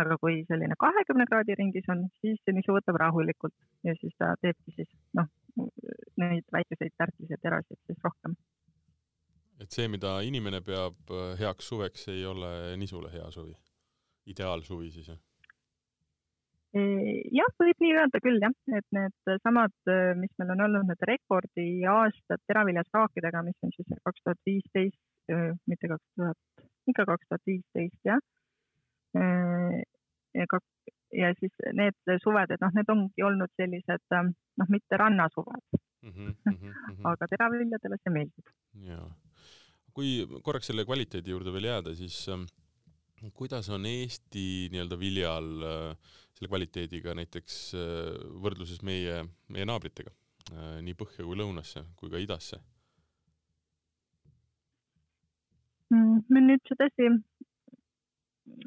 aga kui selline kahekümne kraadi ringis on, siis see nisu võtab rahulikult ja siis ta teebki siis noh, neid väikeseid tärkliseid terasid siis rohkem et see, mida inimene peab äh, heaks suveks, ei ole nisule hea suvi, ideaalsuvi siis jah? jah, võib nii öelda küll jah, et need samad, äh, mis meil on olnud need rekordiaastad teraviljasaakidega, mis on siis kaks tuhat viisteist, äh, mitte kaks tuhat, ikka kaks tuhat viisteist jah. ja siis need suved, et noh, need ongi olnud sellised noh, mitte rannasuved, mm. -hmm, mm -hmm. [laughs] aga teraviljadele see meeldib. jaa. Kui korraks selle kvaliteedi juurde veel jääda, siis äh, kuidas on Eesti nii-öelda viljal äh, selle kvaliteediga näiteks äh, võrdluses meie, meie naabritega, äh, nii põhja kui lõunasse kui ka idasse? Mm, me nüüd sedasi,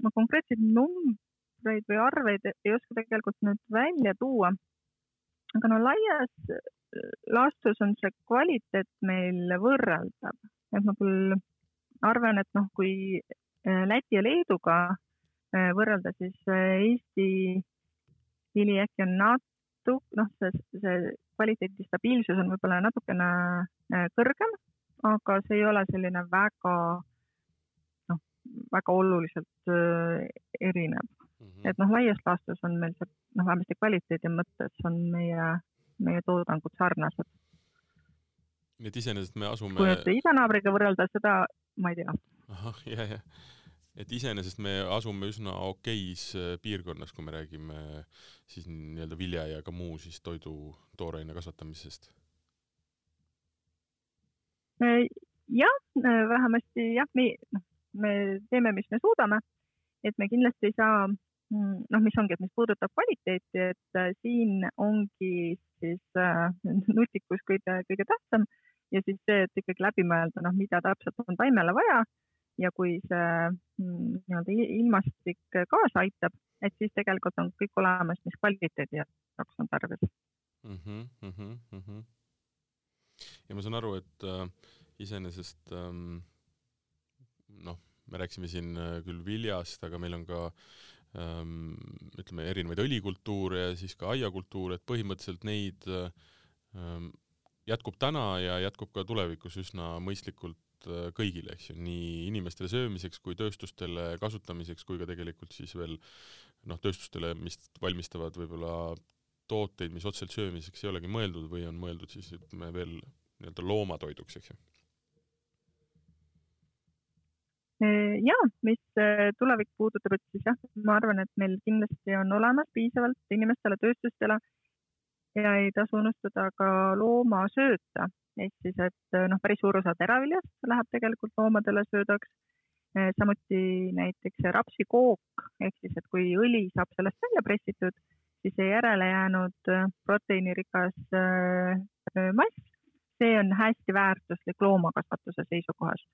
ma konkreetseid numbreid või arveid ei oska tegelikult nüüd välja tuua. aga no laias laastus on see kvaliteet meil võrreldav, et ma küll arvan, et noh, kui Äh, Läti ja Leeduga äh, võrrelda, siis äh, Eesti vili äkki on natu-, noh, see, see kvaliteedi stabiilsus on võib-olla natukene kõrgem, aga see ei ole selline väga, noh, väga oluliselt erinev mm. -hmm. et noh, laias laastus on meil see, noh, vähemasti kvaliteedi mõttes on meie, meie toodangud sarnased. Nii et iseenesest me asume. kui nüüd idanaabriga võrrelda, seda ma ei tea. ahah, ja, ja et iseenesest me asume üsna okeis äh, piirkonnas, kui me räägime siis nii-öelda vilja ja ka muu siis toidu tooraine kasvatamisest. Äh, jah, äh, vähemasti jah, me, noh, me teeme, mis me suudame, et me kindlasti ei saa, mm, noh, mis ongi, et mis puudutab kvaliteeti, et äh, siin ongi siis äh, nutikus kõige, kõige tähtsam ja siis see, et ikkagi läbi mõelda, noh, mida täpselt on taimele vaja ja kui see mm, nii-öelda ilmastik kaasa aitab, et siis tegelikult on kõik olemas, mis kvaliteedi jaoks on tarvis mm. -hmm, mm -hmm. ja ma saan aru, et äh, iseenesest ähm, noh, me rääkisime siin äh, küll viljast, aga meil on ka ähm, ütleme, erinevaid õlikultuure ja siis ka aiakultuure, et põhimõtteliselt neid ähm, jätkub täna ja jätkub ka tulevikus üsna mõistlikult äh, kõigile, eks ju, nii inimestele söömiseks kui tööstustele kasutamiseks kui ka tegelikult siis veel noh, tööstustele, mis valmistavad võib-olla tooteid, mis otseselt söömiseks ei olegi mõeldud või on mõeldud siis ütleme veel nii-öelda loomatoiduks, eks ju. Äh, ja, mis äh, tulevik puudutab, et siis jah, ma arvan, et meil kindlasti on olemas piisavalt inimestele, tööstustele ja ei tasu unustada ka loomasööta, ehk siis, et noh, päris suur osa teraviljast läheb tegelikult loomadele söödaks. samuti näiteks rapsikook ehk siis, et kui õli saab sellest välja pressitud, siis see järele jäänud proteiinirikas äh, mass, see on hästi väärtuslik loomakasvatuse seisukohast.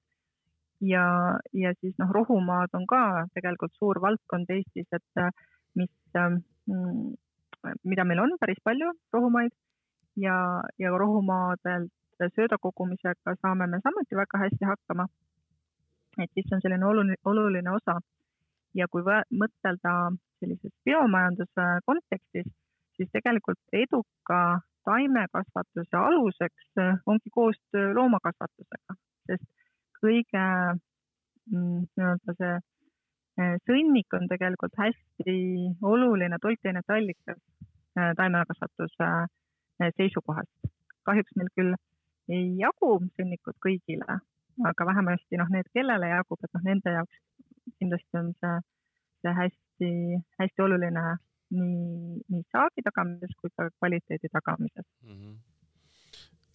ja, ja siis noh, rohumaad on ka tegelikult suur valdkond Eestis, et mis mm, mida meil on päris palju, rohumaid ja, ja rohumaadelt sööda kogumisega saame me samuti väga hästi hakkama. et siis on selline oluline, oluline osa. ja kui mõtelda sellises biomajanduse kontekstis, siis tegelikult eduka taimekasvatuse aluseks ongi koostöö loomakasvatusega, sest kõige mm, nii-öelda see sõnnik on tegelikult hästi oluline toitainete allikas äh, taimekasvatuse äh, seisukohast. kahjuks meil küll ei jagu sõnnikut kõigile, aga vähemasti noh, need, kellele jagub, et noh, nende jaoks kindlasti on see, see hästi-hästi oluline nii, nii saagi tagamises kui ka kvaliteedi tagamises mm. -hmm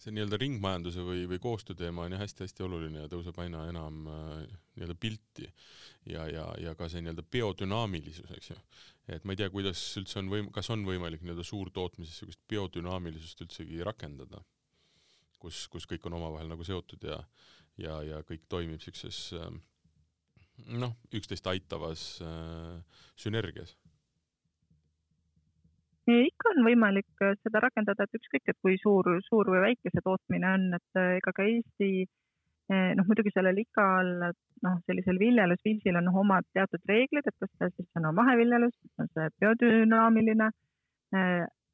see nii-öelda ringmajanduse või, või koostööteema on ju hästi-hästi oluline ja tõuseb aina enam äh, nii-öelda pilti ja, ja, ja ka see nii-öelda biodünaamilisus, eks ju. et ma ei tea, kuidas üldse on võim-, kas on võimalik nii-öelda suurtootmises niisugust biodünaamilisust üldsegi rakendada, kus, kus kõik on omavahel nagu seotud ja, ja, ja kõik toimib niisuguses äh, noh, üksteist aitavas äh, sünergias ikka on võimalik äh, seda rakendada, et ükskõik, et kui suur, suur või väike see tootmine on, et äh, ega ka Eesti äh, noh, muidugi sellel igal noh, sellisel viljelusviisil on omad teatud reeglid, et kas ta siis on maheviljelus, on see biodünaamiline.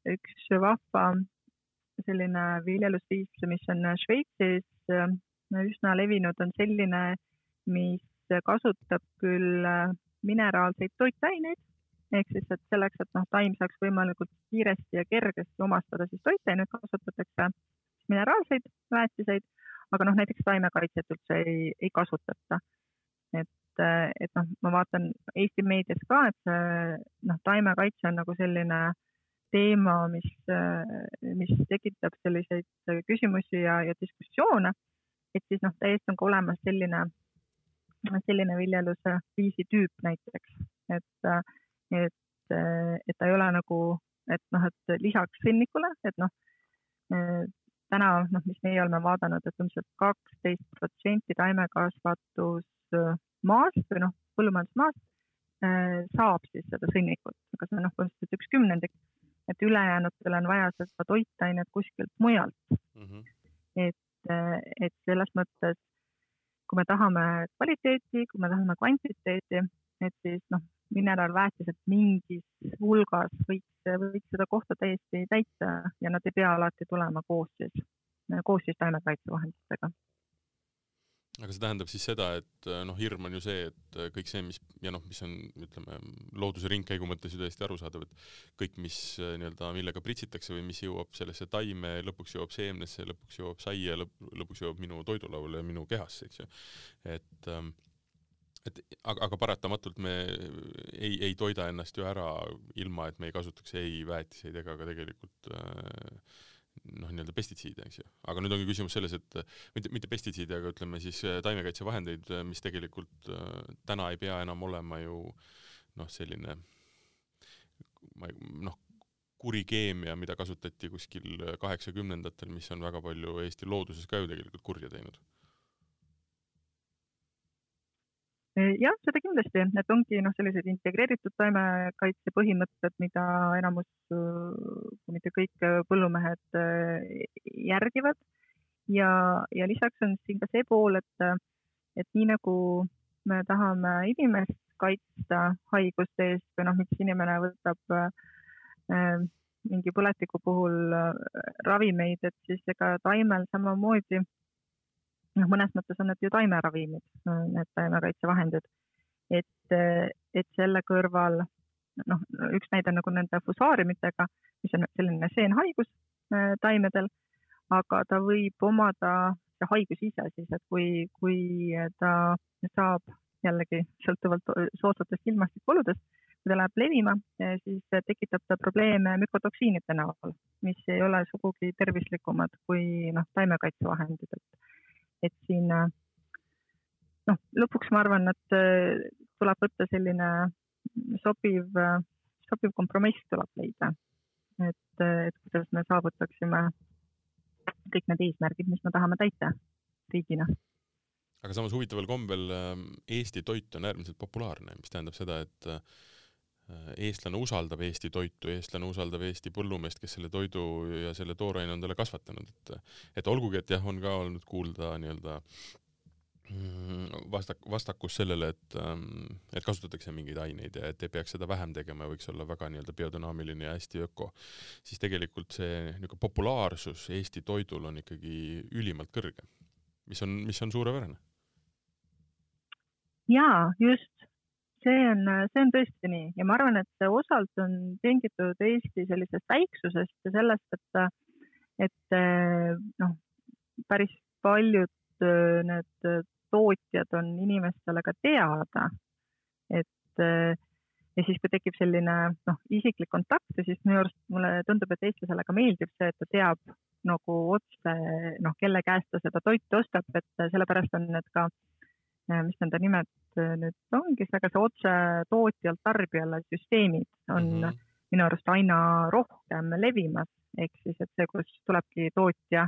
üks vahva selline viljelusviis, mis on Šveitsis üsna levinud, on selline, mis kasutab küll mineraalseid toitaineid ehk siis, et selleks, et noh, taim saaks võimalikult kiiresti ja kergesti omastada, siis toitaineid kasutatakse mineraalseid väetiseid, aga noh, näiteks taimekaitset üldse ei, ei kasutata. et, et noh, ma vaatan Eesti meedias ka, et see noh, taimekaitse on nagu selline teema, mis, mis tekitab selliseid küsimusi ja, ja diskussioone, et siis noh, täiesti on ka olemas selline, selline viljeluse viisi tüüp näiteks, et, et, et ta ei ole nagu, et noh, et lisaks sõnnikule, et noh, täna noh, mis meie oleme vaadanud, et umbes kaksteist protsenti taimekasvatusmaast või noh, põllumajandusmaast äh, saab siis seda sõnnikut, aga see on noh, põhimõtteliselt üks kümnendik, et ülejäänutel on vaja seda toitainet kuskilt mujalt mm. -hmm. et, äh, et selles mõttes, kui me tahame kvaliteeti, kui me tahame kvantiteeti, et siis noh, mineraalväetised mingis hulgas võiks, võiks seda kohta täiesti täita ja nad ei pea alati tulema koos siis, koos siis taimekaitsevahenditega aga see tähendab siis seda, et noh, hirm on ju see, et kõik see, mis ja noh, mis on, ütleme, looduse ringkäigu mõttes ju täiesti arusaadav, et kõik, mis nii-öelda, millega pritsitakse või mis jõuab sellesse taime, lõpuks jõuab seemnesse, lõpuks jõuab saia, lõpuks jõuab minu toidulauale ja minu kehasse, eks ju. et ähm, et aga, aga paratamatult me ei, ei toida ennast ju ära ilma, et me ei kasutaks ei väetiseid ega ka tegelikult äh, noh, nii-öelda pestitsiide, eks ju. aga nüüd ongi küsimus selles, et mitte, mitte pestitsiide, aga ütleme siis äh, taimekaitsevahendeid, mis tegelikult äh, täna ei pea enam olema ju noh, selline ma ei, noh, kuri keemia, mida kasutati kuskil kaheksakümnendatel, mis on väga palju Eesti looduses ka ju tegelikult kurja teinud jah, seda kindlasti, et ongi noh, sellised integreeritud taimekaitse põhimõtted, mida enamus, kui mitte kõik põllumehed järgivad. ja, ja lisaks on siin ka see pool, et, et nii nagu me tahame inimest kaitsta haiguste eest või noh, miks inimene võtab äh, mingi põletiku puhul ravimeid, et siis ega taimel samamoodi noh, mõnes mõttes on need ju taimeravimid, need taimekaitsevahendid. et, et selle kõrval noh, üks näide nagu nende fusaariumitega, mis on selline seenhaigus äh, taimedel, aga ta võib omada, see haigus ise siis, et kui, kui ta saab jällegi sõltuvalt soodsatest ilmastikuoludest, kui ta läheb levima, siis tekitab ta probleeme mükotoksiinide näol, mis ei ole sugugi tervislikumad kui noh, taimekaitsevahendid, et et siin noh, lõpuks ma arvan, et äh, tuleb võtta selline sobiv, sobiv kompromiss tuleb leida. et, et kuidas me saavutaksime kõik need eesmärgid, mis me tahame täita riigina. aga samas huvitaval kombel Eesti toit on äärmiselt populaarne, mis tähendab seda, et äh, eestlane usaldab Eesti toitu, eestlane usaldab Eesti põllumeest, kes selle toidu ja selle tooraine on talle kasvatanud, et et olgugi, et jah, on ka olnud kuulda nii-öelda mm, vastak, vastakus sellele, et, ähm, et kasutatakse mingeid aineid ja et ei peaks seda vähem tegema ja võiks olla väga nii-öelda biodünaamiline ja hästi öko, siis tegelikult see niisugune populaarsus Eesti toidul on ikkagi ülimalt kõrge, mis on, mis on suurepärane. jaa, just, see on, see on tõesti nii ja ma arvan, et see osalt on tingitud Eesti sellisest väiksusest ja sellest, et, et noh, päris paljud need tootjad on inimestele ka teada. et ja siis, kui tekib selline noh, isiklik kontakt, siis minu arust mulle tundub, et eestlasele ka meeldib see, et ta teab nagu otse noh, kelle käest ta seda toitu ostab, et sellepärast on need ka, mis nende nimed nüüd ongi väga see otse tootjalt tarbijale süsteemid on mm -hmm. minu arust aina rohkem levimas, ehk siis, et see, kus tulebki tootja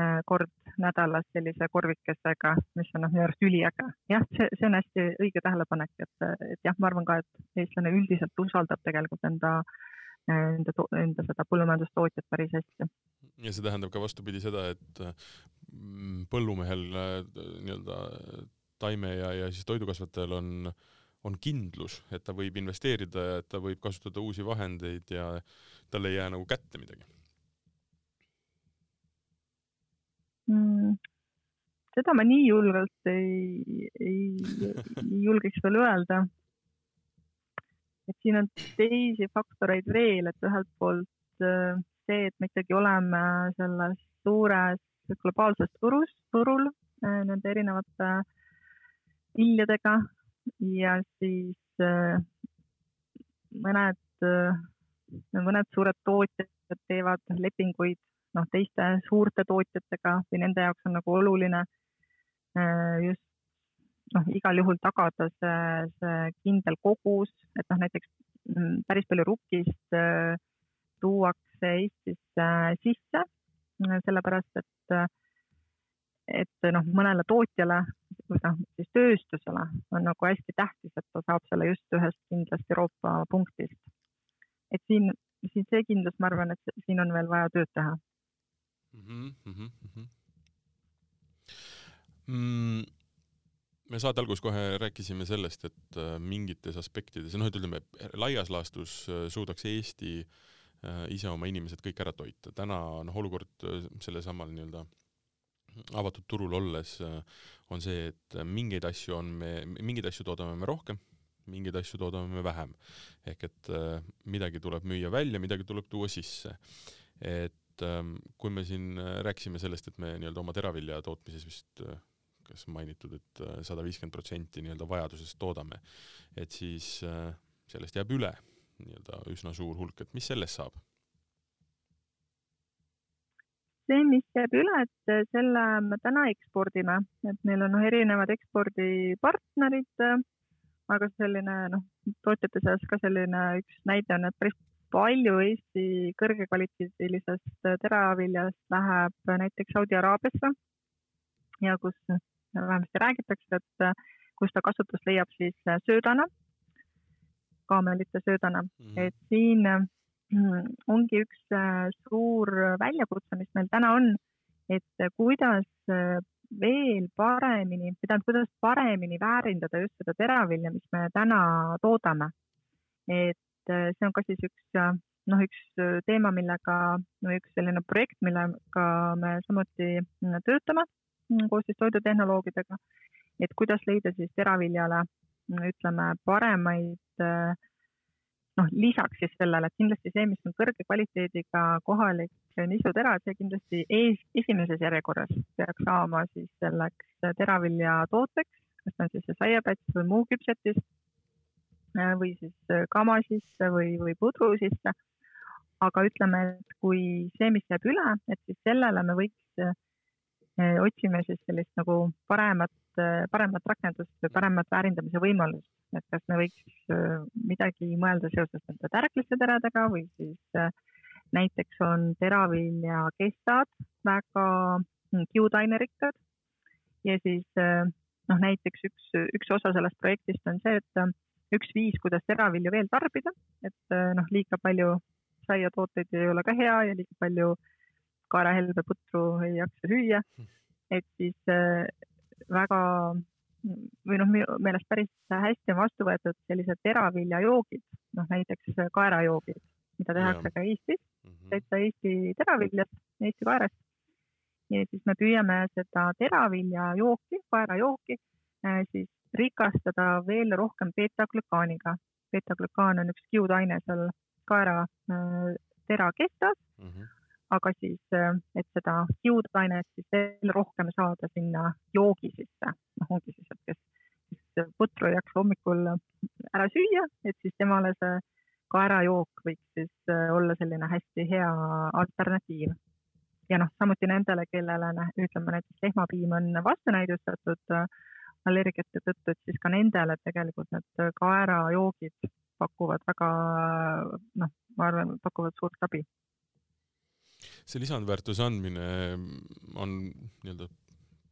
äh, kord nädalas sellise korvikesega, mis on noh, minu arust üliäge. jah, see, see on hästi õige tähelepanek, et, et jah, ma arvan ka, et eestlane üldiselt usaldab tegelikult enda äh, enda, enda seda põllumajandustootjat päris hästi. ja see tähendab ka vastupidi seda, et põllumehel nii-öelda taime ja, ja siis toidukasvatajal on, on kindlus, et ta võib investeerida ja et ta võib kasutada uusi vahendeid ja tal ei jää nagu kätte midagi mm,? seda ma nii julgelt ei, ei, ei julgeks veel öelda. et siin on teisi faktoreid veel, et ühelt poolt äh, see, et me ikkagi oleme selles suures globaalses turus, turul äh, nende erinevate viljadega ja siis äh, mõned äh, mõned suured tootjad teevad lepinguid noh, teiste suurte tootjatega või nende jaoks on nagu oluline just noh, igal juhul tagada see, see kindel kogus, et noh, näiteks mm, päris palju rukkist tuuakse Eestisse sisse, sellepärast et et noh, mõnele tootjale noh, siis tööstusele on nagu hästi tähtis, et ta saab selle just ühest kindlast Euroopa punktist. et siin, siin see kindlus, ma arvan, et siin on veel vaja tööd teha mm. -hmm, mm -hmm. Mm, me saate alguses kohe rääkisime sellest, et äh, mingites aspektides, noh, et ütleme laias laastus äh, suudaks Eesti äh, ise oma inimesed kõik ära toita. täna noh, olukord sellesamal nii-öelda avatud turul olles äh, on see, et mingeid asju on me, mingeid asju toodame me rohkem, mingeid asju toodame me vähem. ehk et äh, midagi tuleb müüa välja, midagi tuleb tuua sisse. et ähm, kui me siin äh, rääkisime sellest, et me nii-öelda oma teravilja tootmises vist kas mainitud, et sada viiskümmend protsenti nii-öelda vajadusest toodame, et siis sellest jääb üle nii-öelda üsna suur hulk, et mis sellest saab? See, mis jääb üle, et selle me täna ekspordime, et meil on noh, erinevad ekspordipartnerid, aga selline noh, tootjate seas ka selline üks näide on, et päris palju Eesti kõrgekvaliteedilisest teraviljast läheb näiteks Saudi Araabiasse ja kus vähemasti räägitakse, et kus ta kasutust leiab siis söödana, kaamelite söödana mm, -hmm. et siin ongi üks äh, suur väljakutse, mis meil täna on, et kuidas äh, veel paremini, tähendab, kuidas paremini väärindada just seda teravilja, mis me täna toodame. et äh, see on ka siis üks, noh, üks teema, millega, või üks selline projekt, millega me samuti töötame koos siis toidutehnoloogidega, et kuidas leida siis teraviljale, ütleme, paremaid äh, noh, lisaks siis sellele, et kindlasti see, mis on kõrge kvaliteediga kohalik nisutera, see kindlasti ees, esimeses järjekorras peaks saama siis selleks teravilja tooteks, kas ta on siis see saiapäts või muu küpsetis äh, või siis kama sisse või, või pudru sisse. aga ütleme, et kui see, mis jääb üle, et siis sellele me võiks, äh, otsime siis sellist nagu paremat, äh, paremat rakendust või paremat väärindamise võimalust. Et kas me võiks äh, midagi mõelda seoses nende tärkliste teradega või siis äh, näiteks on teraviljakestad väga mm, kiudainerikkad ja siis äh, noh, näiteks üks, üks osa sellest projektist on see, et üks viis, kuidas teravilju veel tarbida, et noh, liiga palju saiatooteid ei ole ka hea ja liiga palju kaerahelbe putru ei jaksa süüa. et siis väga või noh, minu meelest päris hästi on vastu võetud sellised teraviljajoogid, noh näiteks kaerajoogid, mida tehakse ja. ka Eestis mm, -hmm. täitsa Eesti teraviljast, Eesti kaerast. ja siis me püüame seda teraviljajooki, kaerajooki äh, siis rikastada veel rohkem beetaglükaaniga. beetaglükaan on üks kiudaine seal kaera äh, tera kestas mm. -hmm aga siis, äh, et seda kiudainet siis veel rohkem saada sinna joogi sisse, noh, ongi siis, et kes, kes putru ei jaksa hommikul ära süüa, et siis temale see kaerajook võiks siis äh, olla selline hästi hea alternatiiv. ja noh, samuti nendele, kellele ütleme näiteks lehmapiim on vastunäidustatud äh, allergiate tõttu, et siis ka nendele tegelikult need kaerajoogid pakuvad väga noh, ma arvan, pakuvad suurt abi see lisandväärtuse andmine on nii-öelda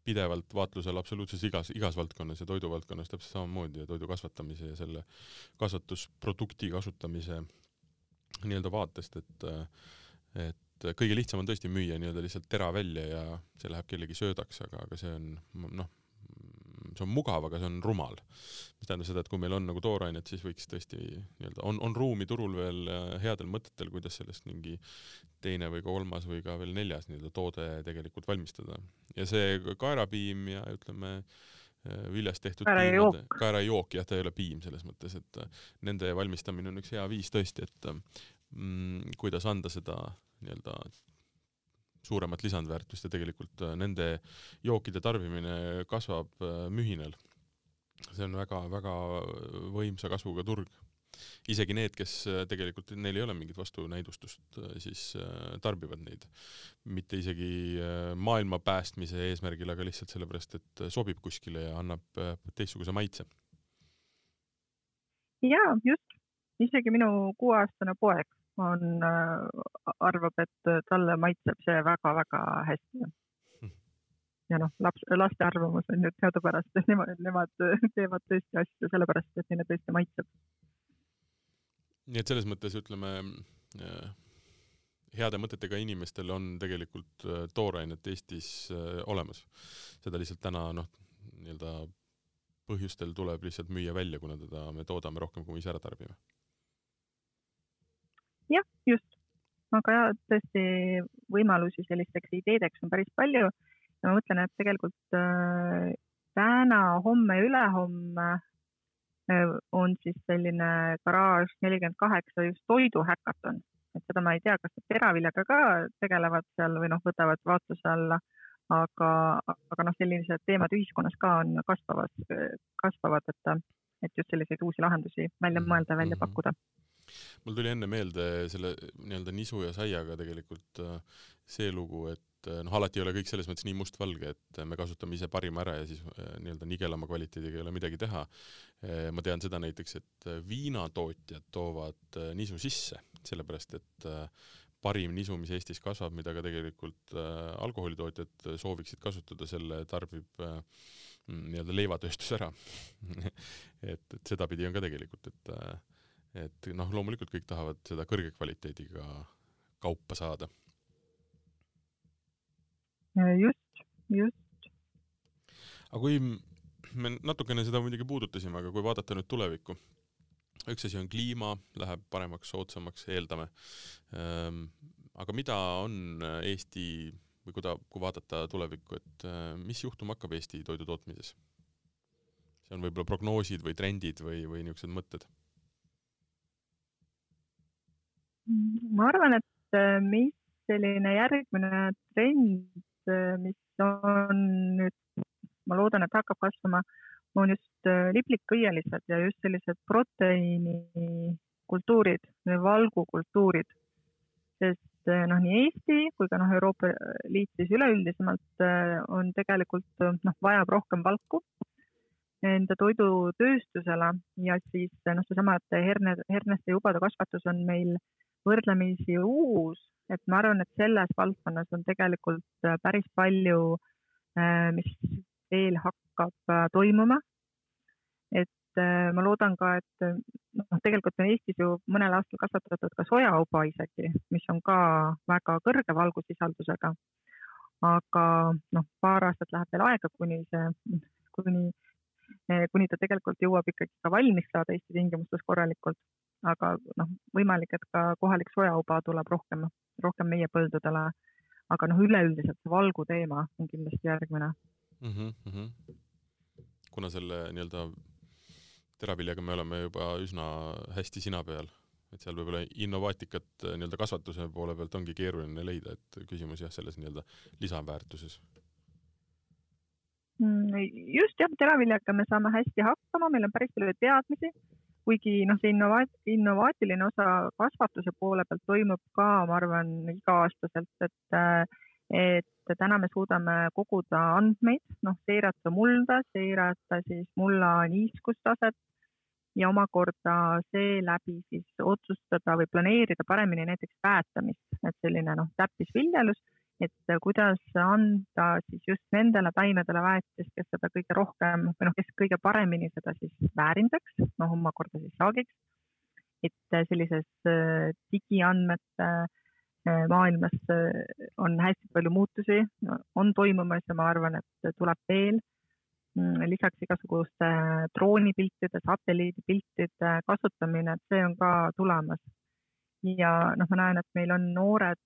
pidevalt vaatlusel absoluutses igas, igas valdkonnas ja toiduvaldkonnas täpselt samamoodi ja toidu kasvatamise ja selle kasvatusprodukti kasutamise nii-öelda vaatest, et et kõige lihtsam on tõesti müüa nii-öelda lihtsalt tera välja ja see läheb kellegi söödaks, aga, aga see on noh, see on mugav, aga see on rumal. mis tähendab seda, et kui meil on nagu toorainet, siis võiks tõesti nii-öelda, on, on ruumi turul veel äh, headel mõtetel, kuidas sellest mingi teine või kolmas või ka veel neljas nii-öelda toode tegelikult valmistada. ja see kaerapiim ja ütleme, äh, viljast tehtud kaerajook, kaerajook, jah, ta ei ole piim selles mõttes, et äh, nende valmistamine on üks hea viis tõesti, et mm, kuidas anda seda nii-öelda suuremat lisandväärtust ja tegelikult äh, nende jookide tarbimine kasvab äh, mühinal. see on väga-väga võimsa kasvuga turg. isegi need, kes tegelikult, neil ei ole mingit vastunäidustust, siis tarbivad neid. mitte isegi maailma päästmise eesmärgil, aga lihtsalt sellepärast, et sobib kuskile ja annab teistsuguse maitse. jaa, just. isegi minu kuueaastane poeg on, arvab, et talle maitseb see väga-väga hästi ja noh, laps, laste arvamus on ju teadupärast, et nemad, nemad teevad tõesti asju sellepärast, et neile tõesti maitseb. nii et selles mõttes ütleme äh, heade mõtetega inimestel on tegelikult äh, toorainet Eestis äh, olemas. seda lihtsalt täna noh, nii-öelda põhjustel tuleb lihtsalt müüa välja, kuna teda me toodame rohkem, kui me ise ära tarbime. Jah, just. aga jah, tõesti võimalusi sellisteks ideedeks on päris palju ja ma mõtlen, et tegelikult äh, täna, homme, ülehomme äh, on siis selline garaaž nelikümmend kaheksa just toiduhäkaton, et seda ma ei tea, kas nad teraviljaga ka tegelevad seal või noh, võtavad vaatluse alla, aga, aga noh, sellised teemad ühiskonnas ka on kasvavas, kasvavad, et, et just selliseid uusi lahendusi välja mõelda, välja mhm. pakkuda mul tuli enne meelde selle nii-öelda nisu ja saiaga tegelikult äh, see lugu, et et noh, alati ei ole kõik selles mõttes nii mustvalge, et me kasutame ise parima ära ja siis äh, nii-öelda nigelama kvaliteediga ei ole midagi teha. Äh, ma tean seda näiteks, et äh, viinatootjad toovad nisu sisse, sellepärast et parim nisu, mis Eestis kasvab, mida ka tegelikult alkoholitootjad sooviksid kasutada, selle tarbib nii-öelda leivatööstus ära [laughs] et, et sedapidi on ka tegelikult, et et noh, loomulikult kõik tahavad seda kõrge kvaliteediga kaupa saada just, just. aga kui me natukene seda muidugi puudutasime, aga kui vaadata nüüd tulevikku, üks asi on kliima, läheb paremaks, soodsamaks, eeldame. Ehm, aga mida on Eesti või kuida-, kui vaadata tulevikku, et ehm, mis juhtuma hakkab Eesti toidu tootmises? see on võib-olla prognoosid või trendid või, või niisugused mõtted? Ma arvan, et eh, mis selline järgmine trend Äh, mis on nüüd, ma loodan, et hakkab kasvama, on just äh, liblikõielised ja just sellised proteiinikultuurid või valgukultuurid. sest äh, noh, nii Eesti kui ka noh, Euroopa Liit siis üleüldisemalt on tegelikult noh, vajab rohkem valku enda toidutööstusele ja siis noh, seesama, et herne, herneste ja ubade kasvatus on meil võrdlemisi uus et ma arvan, et selles valdkonnas on tegelikult äh, päris palju, äh, mis veel hakkab äh, toimuma. et ma loodan ka, et noh, tegelikult on Eestis ju mõnel aastal kasvatatud ka sojauba isegi, mis on ka väga kõrge valgusisaldusega. aga noh, paar aastat läheb veel aega, kuni see, kuni, kuni ta tegelikult jõuab ikkagi ka valmis saada Eesti tingimustes korralikult aga noh, võimalik, et ka kohalik sojauba tuleb rohkem, rohkem meie põldudele. aga noh, üleüldiselt see valgu teema on kindlasti järgmine mm. -hmm. kuna selle nii-öelda teraviljaga me oleme juba üsna hästi sina peal, et seal võib-olla innovaatikat nii-öelda kasvatuse poole pealt ongi keeruline leida, et küsimus jah, selles nii-öelda lisaväärtuses mm, just jah, teraviljaga me saame hästi hakkama, meil on päris palju teadmisi kuigi noh, see innovaat-, innovaatiline osa kasvatuse poole pealt toimub ka, ma arvan, iga-aastaselt, et, et täna me suudame koguda andmeid, noh, seirata mulda, seirata siis mulla niiskustaset ja omakorda seeläbi siis otsustada või planeerida paremini näiteks väetamist, et selline noh, täppisviljelus et kuidas anda siis just nendele taimedele väetist, kes seda kõige rohkem või noh, kes kõige paremini seda siis väärindaks, noh omakorda siis saagiks. et sellises äh, digiandmete äh, maailmas äh, on hästi palju muutusi, on toimumas ja ma arvan, et tuleb veel. Mm, lisaks igasuguste droonipiltide, satelliidipiltide kasutamine, et see on ka tulemas. ja noh, ma näen, et meil on noored,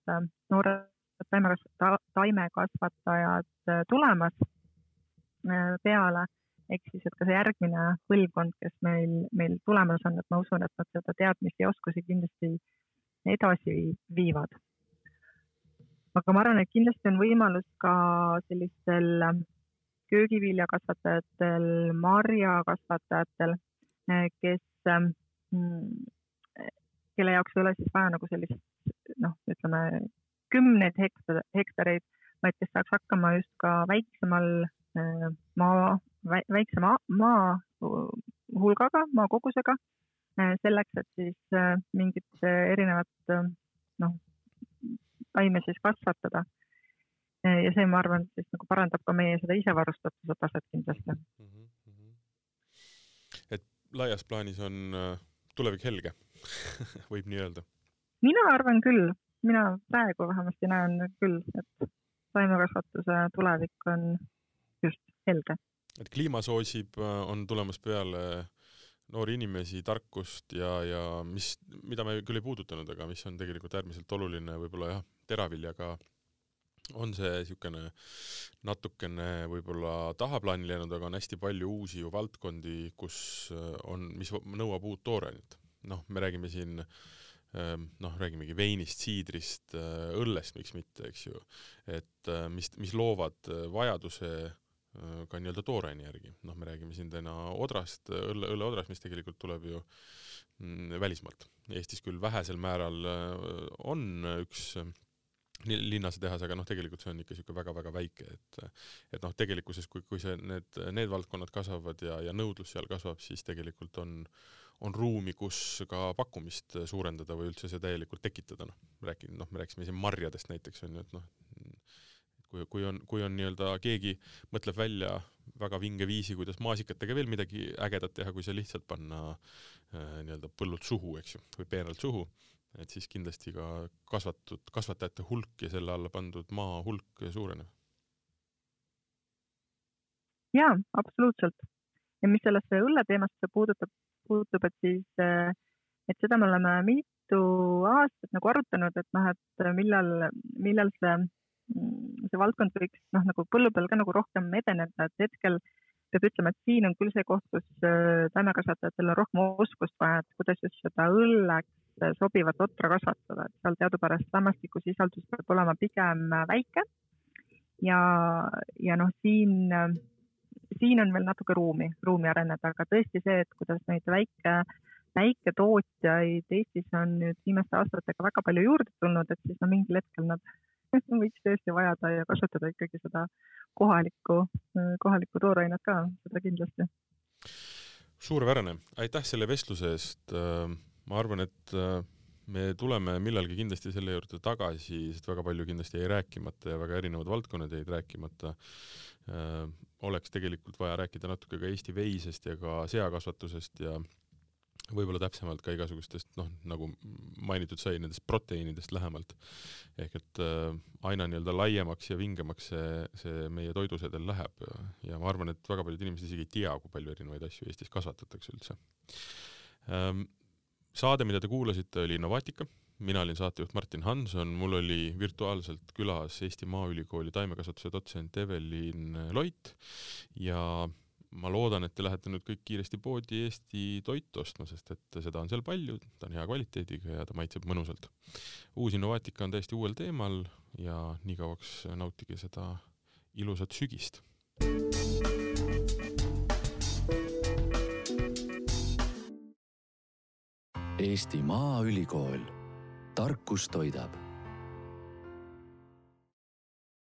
noored taimekasvatajad, taimekasvatajad äh, tulemas äh, peale, ehk siis, et ka see järgmine põlvkond, kes meil, meil tulemas on, et ma usun, et nad seda teadmist ja oskusi kindlasti edasi viivad. aga ma arvan, et kindlasti on võimalus ka sellistel köögiviljakasvatajatel, marjakasvatajatel, kes mm, kelle jaoks ei ole siis vaja nagu sellist noh, ütleme kümneid hektar, hektareid, vaid kes saaks hakkama just ka väiksemal äh, maa, väiksema maa hulgaga, maa kogusega, äh, selleks, et siis äh, mingit erinevat noh, taime siis kasvatada. ja see, ma arvan, siis nagu parandab ka meie seda isevarustatuse taset kindlasti mm. -hmm. et laias plaanis on tulevik helge [laughs] võib nii öelda? mina arvan küll, mina praegu vähemasti näen küll, et taimekasvatuse tulevik on just helge. et kliima soosib, on tulemas peale noori inimesi, tarkust ja, ja mis, mida me küll ei puudutanud, aga mis on tegelikult äärmiselt oluline, võib-olla jah, teraviljaga on see niisugune natukene võib-olla tahaplaanile jäänud, aga on hästi palju uusi ju valdkondi, kus on, mis nõuab uut toorainet. noh, me räägime siin äh, noh, räägimegi veinist, siidrist, äh, õllest, miks mitte, eks ju, et äh, mis, mis loovad äh, vajaduse ka nii-öelda tooraine järgi, noh, me räägime siin täna odrast, õlle, õlleodrast, mis tegelikult tuleb ju mm, välismaalt. Eestis küll vähesel määral on üks linnase tehas, aga noh, tegelikult see on ikka niisugune väga-väga väike, et et noh, tegelikkuses kui, kui see, need, need valdkonnad kasvavad ja, ja nõudlus seal kasvab, siis tegelikult on on ruumi, kus ka pakkumist suurendada või üldse see täielikult tekitada, noh, räägi-, noh, me rääkisime siin marjadest näiteks, on ju, et noh, kui, kui on, kui on nii-öelda keegi mõtleb välja väga vinge viisi, kuidas maasikatega veel midagi ägedat teha, kui see lihtsalt panna äh, nii-öelda põllult suhu, eks ju, või peenralt suhu, et siis kindlasti ka kasvatud, kasvatajate hulk ja selle alla pandud maa hulk suureneb. jaa, absoluutselt. ja mis sellesse õlle teemasse puudutab, puutub, et siis, äh, et seda me oleme mitu aastat nagu arutanud, et noh, et millal, millal see, mm, see valdkond võiks noh, nagu põllu peal ka nagu rohkem edeneda, et hetkel peab ütlema, et siin on küll see koht, kus äh, taimekasvatajatel on rohkem oskust vaja, et kuidas just seda õlleks sobivat otra kasvatada, et seal teadupärast lämmastikusisaldus peab olema pigem väike. ja, ja noh, siin siin on veel natuke ruumi, ruumi areneda, aga tõesti see, et kuidas neid väike, väiketootjaid Eestis on nüüd viimaste aastatega väga palju juurde tulnud, et siis no mingil hetkel nad [laughs] võiks tõesti vajada ja kasutada ikkagi seda kohalikku, kohalikku toorainet ka, seda kindlasti. suurepärane, aitäh selle vestluse eest. ma arvan, et me tuleme millalgi kindlasti selle juurde tagasi, sest väga palju kindlasti jäi rääkimata ja väga erinevad valdkonnad jäid rääkimata äh,. oleks tegelikult vaja rääkida natuke ka Eesti veisest ja ka seakasvatusest ja võib-olla täpsemalt ka igasugustest, noh, nagu mainitud sai, nendest proteiinidest lähemalt. ehk et äh, aina nii-öelda laiemaks ja vingemaks see, see meie toidusedel läheb ja, ja ma arvan, et väga paljud inimesed isegi ei tea, kui palju erinevaid asju Eestis kasvatatakse üldse ähm, saade, mida te kuulasite, oli Innovaatika. mina olin saatejuht Martin Hanson, mul oli virtuaalselt külas Eesti Maaülikooli taimekasvatuse dotsent Evelin Loit ja ma loodan, et te lähete nüüd kõik kiiresti poodi Eesti toitu ostma, sest et seda on seal palju, ta on hea kvaliteediga ja ta maitseb mõnusalt. uus Innovaatika on täiesti uuel teemal ja nii kauaks nautige seda ilusat sügist. Eesti Maaülikool, tarkus toidab